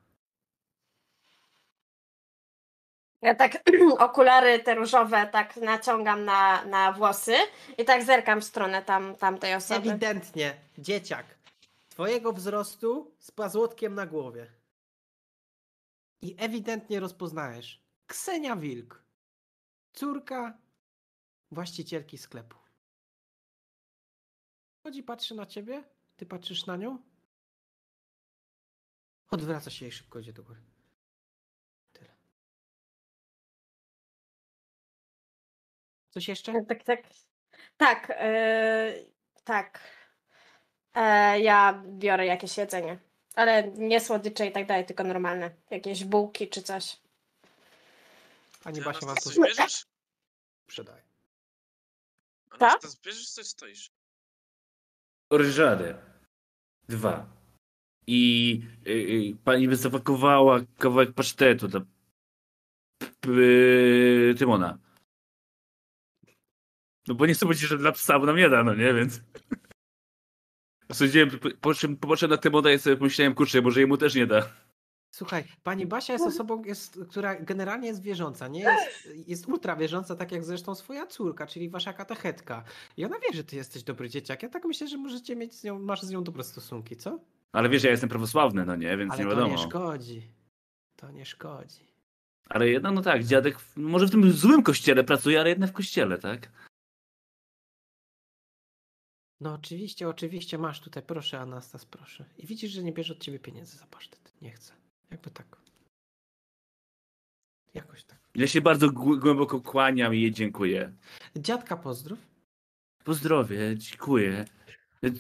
Ja tak (clears throat) okulary te różowe tak naciągam na, na włosy i tak zerkam w stronę tam, tamtej osoby. Ewidentnie, dzieciak. Twojego wzrostu z pazłotkiem na głowie. I ewidentnie rozpoznajesz. Ksenia Wilk. Córka właścicielki sklepu. Chodzi, patrzy na ciebie, ty patrzysz na nią. Odwraca się i szybko idzie do góry. Coś jeszcze? Tak, tak. Tak, yy, tak. E, ja biorę jakieś jedzenie. Ale nie słodycze i tak dalej, tylko normalne. Jakieś bułki czy coś. Pani Basia Anastas, coś coś bierzesz? przydaje. Anastas, bierzesz coś stoisz? Orężadę. Dwa. I y, y, pani by zapakowała kawałek pasztetu dla p- yy, Tymona. No bo nie chcę powiedzieć, że dla psa bo nam nie da, no nie, więc... Sądziłem, po czym popatrzę na Tymona i sobie pomyślałem, kurczę, może jemu też nie da. Słuchaj, pani Basia jest osobą, jest, która generalnie jest wierząca, nie? Jest, jest ultra wierząca, tak jak zresztą swoja córka, czyli wasza katechetka. I ona wie, że ty jesteś dobry dzieciak. Ja tak myślę, że możecie mieć z nią, masz z nią dobre stosunki, co? Ale wiesz, ja jestem prawosławny, no nie, więc Ale nie to wiadomo. nie szkodzi. To nie szkodzi. Ale jednak, no tak, dziadek może w tym złym kościele pracuje, ale jednak w kościele, tak? No oczywiście, oczywiście masz tutaj, proszę Anastas, proszę. I widzisz, że nie bierze od ciebie pieniędzy za pasztet. Nie chcę. Jakby tak. Jakoś tak. Ja się bardzo gł- głęboko kłaniam i jej dziękuję. Dziadka pozdrów. Pozdrowie, dziękuję.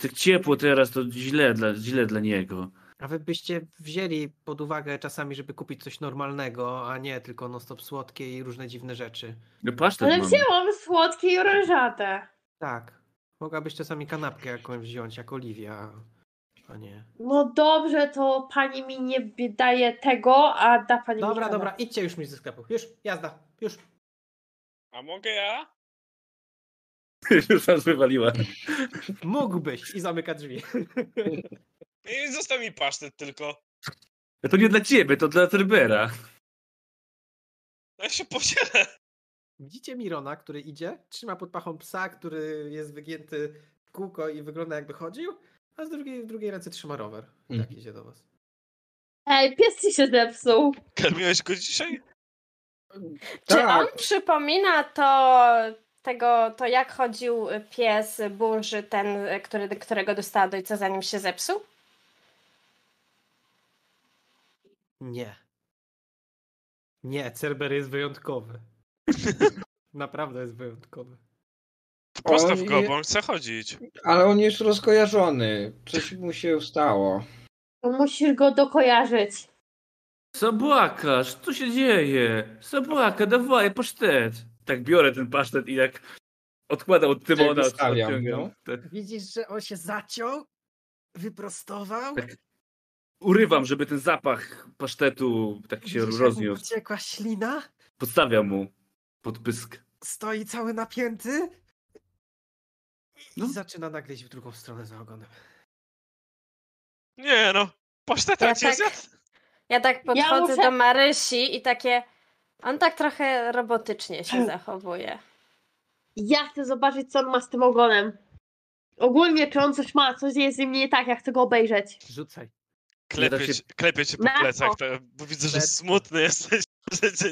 Tak ciepło teraz, to źle dla, źle dla niego. A wy byście wzięli pod uwagę czasami, żeby kupić coś normalnego, a nie tylko non stop słodkie i różne dziwne rzeczy. No pasztet Ale mam. wzięłam słodkie i orężate. Tak. Mogłabyś czasami kanapkę jakąś wziąć, jak Oliwia, a nie. No dobrze, to pani mi nie daje tego, a da pani mi Dobra, kanapkę. dobra, idźcie już mi ze sklepu. Już, jazda, już. A mogę ja? (laughs) Już nas wywaliła. Mógłbyś i zamyka drzwi. I zostaw mi pasztet tylko. To nie dla ciebie, to dla Cerbera. No Ja się podzielę. Widzicie Mirona, który idzie, trzyma pod pachą psa, który jest wygięty w kółko i wygląda jakby chodził, a z drugiej, w drugiej ręce trzyma rower. I Mhm. Tak idzie do was. Ej, pies ci się zepsuł. Karmiłeś go dzisiaj? Czy Tak. on przypomina to tego, to jak chodził pies Burzy, ten, który, którego dostała od ojca, zanim się zepsuł? Nie. Nie, Cerber jest wyjątkowy. Naprawdę jest wyjątkowy. Postaw On go, je- bo on chce chodzić. Ale on jest rozkojarzony. Coś mu się stało. To Musisz go dokojarzyć. Zabłakasz, co się dzieje? Zabłaka, dawaj, pasztet. Tak biorę ten pasztet i jak odkładam od Tymona. odciągam. no. Tak. Widzisz, że on się zaciął, wyprostował. Tak Urywam, żeby ten zapach pasztetu tak się Widzisz, jak rozniósł. Uciekła ślina, Podstawiam mu pod pysk. stoi cały napięty i No. zaczyna nagle iść w drugą stronę za ogonem. Nie no. Paszteta Ja cię tak- zjadł. Ja tak podchodzę muszę- do Marysi i takie. On tak trochę robotycznie się (clears throat) zachowuje. Ja chcę zobaczyć, co on ma z tym ogonem. Ogólnie, czy on coś ma, coś jest z nim nie tak, ja chcę go obejrzeć. Rzucaj. Klepie, da się- cię- po Na plecach, co? to, bo widzę, że smutny jesteś.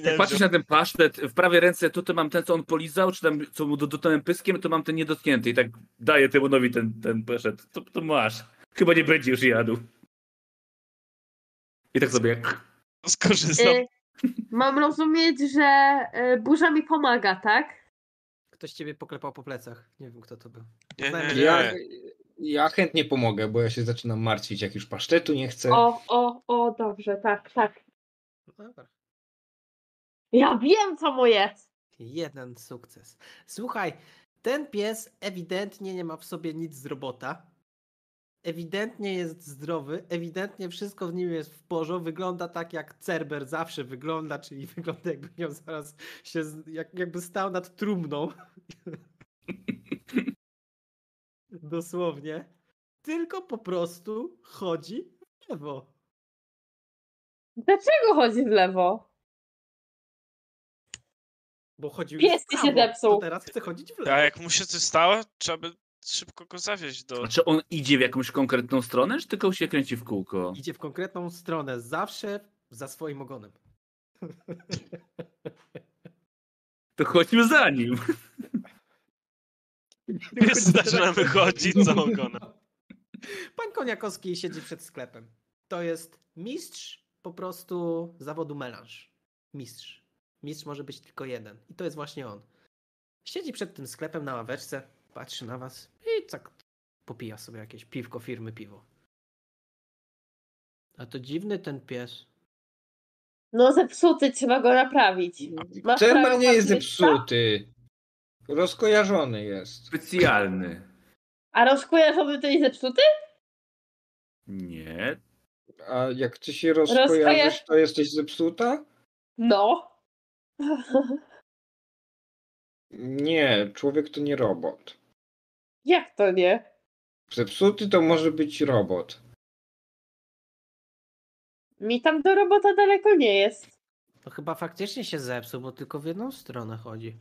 Nie Jak patrzysz na ten pasztet, w prawej ręce tutaj mam ten, co on polizał, czy tam, co mu do- dotknąłem pyskiem, to mam ten niedotknięty i tak daję Tymonowi ten, ten pasztet. To, to masz. Chyba nie będzie już jadł. I tak sobie... Skorzystam. Y, mam rozumieć, że y, burza mi pomaga, tak? Ktoś ciebie poklepał po plecach. Nie wiem, kto to był. Nie, nie, nie. Ja, ja chętnie pomogę, bo ja się zaczynam martwić, jak już pasztetu nie chcę. O, o, o, dobrze, tak, tak. Dobra. Ja wiem, co mu jest. Jeden sukces. Słuchaj, ten pies ewidentnie nie ma w sobie nic z robota. Ewidentnie jest zdrowy, ewidentnie wszystko w nim jest w porządku. Wygląda tak, jak Cerber zawsze wygląda, czyli (laughs) wygląda jakby miał zaraz się, jak, jakby stał nad trumną. (laughs) Dosłownie. Tylko po prostu chodzi w lewo. Dlaczego chodzi w lewo? Bo chodził Pies ci się zepsuł. To teraz chce chodzić w lewo. A jak mu się coś stało, trzeba by szybko go zawieźć do... A czy on idzie w jakąś konkretną stronę, czy tylko się kręci w kółko? Idzie w konkretną stronę, zawsze za swoim ogonem. To chodźmy za nim. (laughs) Pies zaczyna wychodzić za ogonem. Pan Koniakowski siedzi przed sklepem. To jest mistrz po prostu zawodu melanż. Mistrz. Mistrz może być tylko jeden. I to jest właśnie on. Siedzi przed tym sklepem na ławeczce, patrzy na was i tak popija sobie jakieś piwko firmy piwo. A to dziwny ten pies. No zepsuty, trzeba go naprawić. Masz nie jest zepsuty. Rozkojarzony jest. Specjalny. A rozkojarzony to jest zepsuty? Nie. A jak ty się rozkojarzysz, Rozkojarz- to jesteś zepsuta? No. (laughs) Nie, człowiek to nie robot. Jak to nie? Zepsuty to może być robot. Mi tam do robota daleko nie jest. To chyba faktycznie się zepsuł, bo tylko w jedną stronę chodzi.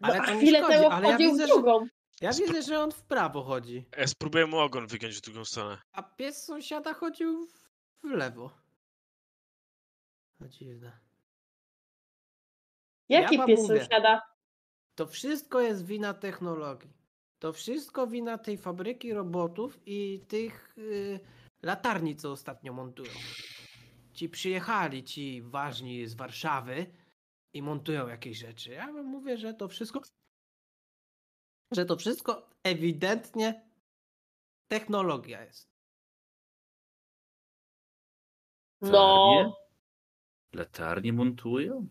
No, Ale a to nie chwilę szkodzi, temu ale ja wchodził widzę, w że- drugą. Ja widzę, że on w prawo chodzi, Ja spróbuję mu ogon wygiąć w drugą stronę. a pies sąsiada chodził w- w lewo. No dziwne. Jaki wam pies mówię. sąsiada? To wszystko jest wina technologii. To wszystko wina tej fabryki robotów i tych y, latarni, co ostatnio montują. Ci przyjechali, ci ważni z Warszawy i montują jakieś rzeczy. Ja wam mówię, że to wszystko. Że to wszystko ewidentnie technologia jest. No. Latarnie montują?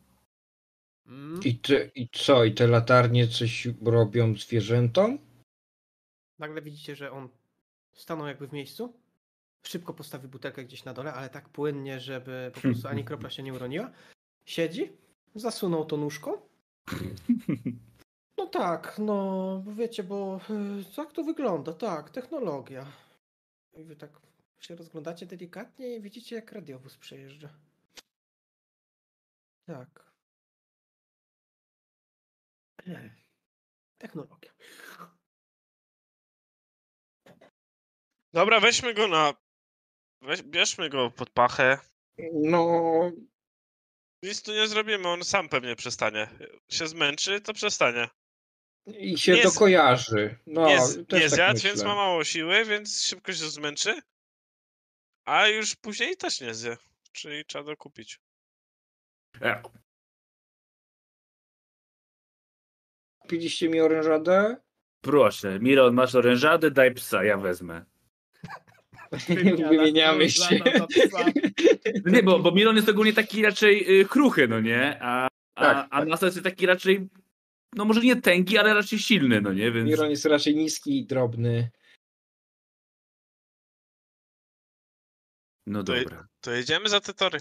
Mm. I, te, I co? I te latarnie coś robią zwierzętom? Nagle widzicie, że on stanął jakby w miejscu. Szybko postawił butelkę gdzieś na dole, ale tak płynnie, żeby po (laughs) prostu ani kropla się nie uroniła. Siedzi, zasunął to nóżką. No tak, no bo wiecie, bo y, tak to wygląda, tak, technologia. I wy tak się rozglądacie delikatnie i widzicie, jak radiowóz przejeżdża. Tak. Technologia. Dobra, weźmy go na... Weź, bierzmy go pod pachę. No, Nic tu nie zrobimy, on sam pewnie przestanie. Się zmęczy, to przestanie. i się Nie to z- kojarzy. No, nie z- też nie tak zjadł, myślę. więc ma mało siły, więc szybko się zmęczy. A już później też nie zje. Czyli trzeba dokupić. Kupiliście mi orężadę? proszę, Miron, masz orężadę, daj psa, ja wezmę. Wymieniamy się. No Nie, bo, bo Miron jest ogólnie taki raczej y, kruchy, no nie? A, a, Tak, a Nastas jest taki raczej, no może nie tęgi, ale raczej silny, no nie? Więc... Miron jest raczej niski i drobny. No To je- dobra. To jedziemy za te tory.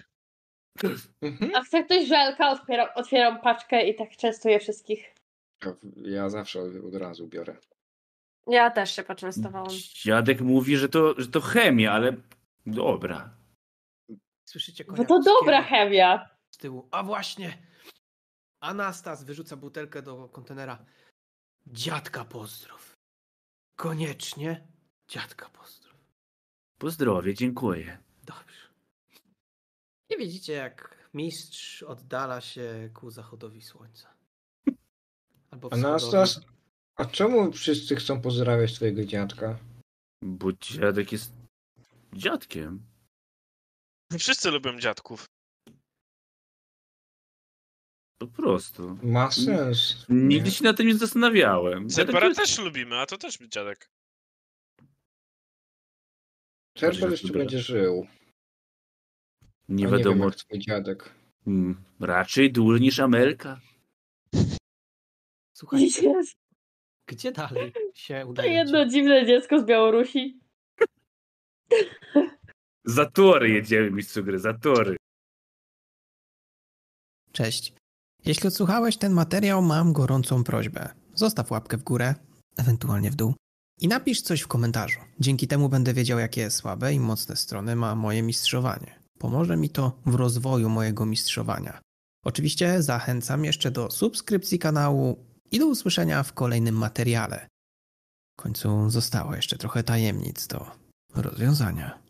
Mhm. A chce ktoś żelka? Otwieram, otwieram paczkę i tak częstuję wszystkich. Ja zawsze od, razu biorę. Ja też się poczęstowałam. Dziadek mówi, że to, że to chemia, ale dobra. Słyszycie Bo to dobra chemia. z tyłu. A właśnie! Anastas wyrzuca butelkę do kontenera. Dziadka pozdrów. Koniecznie dziadka pozdrów. Pozdrowie, dziękuję. I widzicie, jak mistrz oddala się ku zachodowi słońca. (laughs) Albo Anastas, wschodowi. a czemu wszyscy chcą pozdrawiać twojego dziadka? Bo dziadek jest dziadkiem. Wszyscy lubią dziadków. Po prostu. Ma sens. Nigdy nie? się nad tym nie zastanawiałem. Zebra jest... też lubimy, a to też dziadek. Cerber jeszcze będzie żył. Nie A nie wiem, wiadomo. jak twój dziadek. Mm, raczej dłużej niż Amelka. Słuchajcie, gdzie dalej się To udaje? jedno dziwne dziecko z Białorusi. (laughs) Za tory jedziemy, mistrzu gry, za tory. Cześć. Jeśli odsłuchałeś ten materiał, mam gorącą prośbę. Zostaw łapkę w górę, ewentualnie w dół. I napisz coś w komentarzu. Dzięki temu będę wiedział, jakie słabe i mocne strony ma moje mistrzowanie. Pomoże mi to w rozwoju mojego mistrzowania. Oczywiście zachęcam jeszcze do subskrypcji kanału i do usłyszenia w kolejnym materiale. W końcu zostało jeszcze trochę tajemnic do rozwiązania.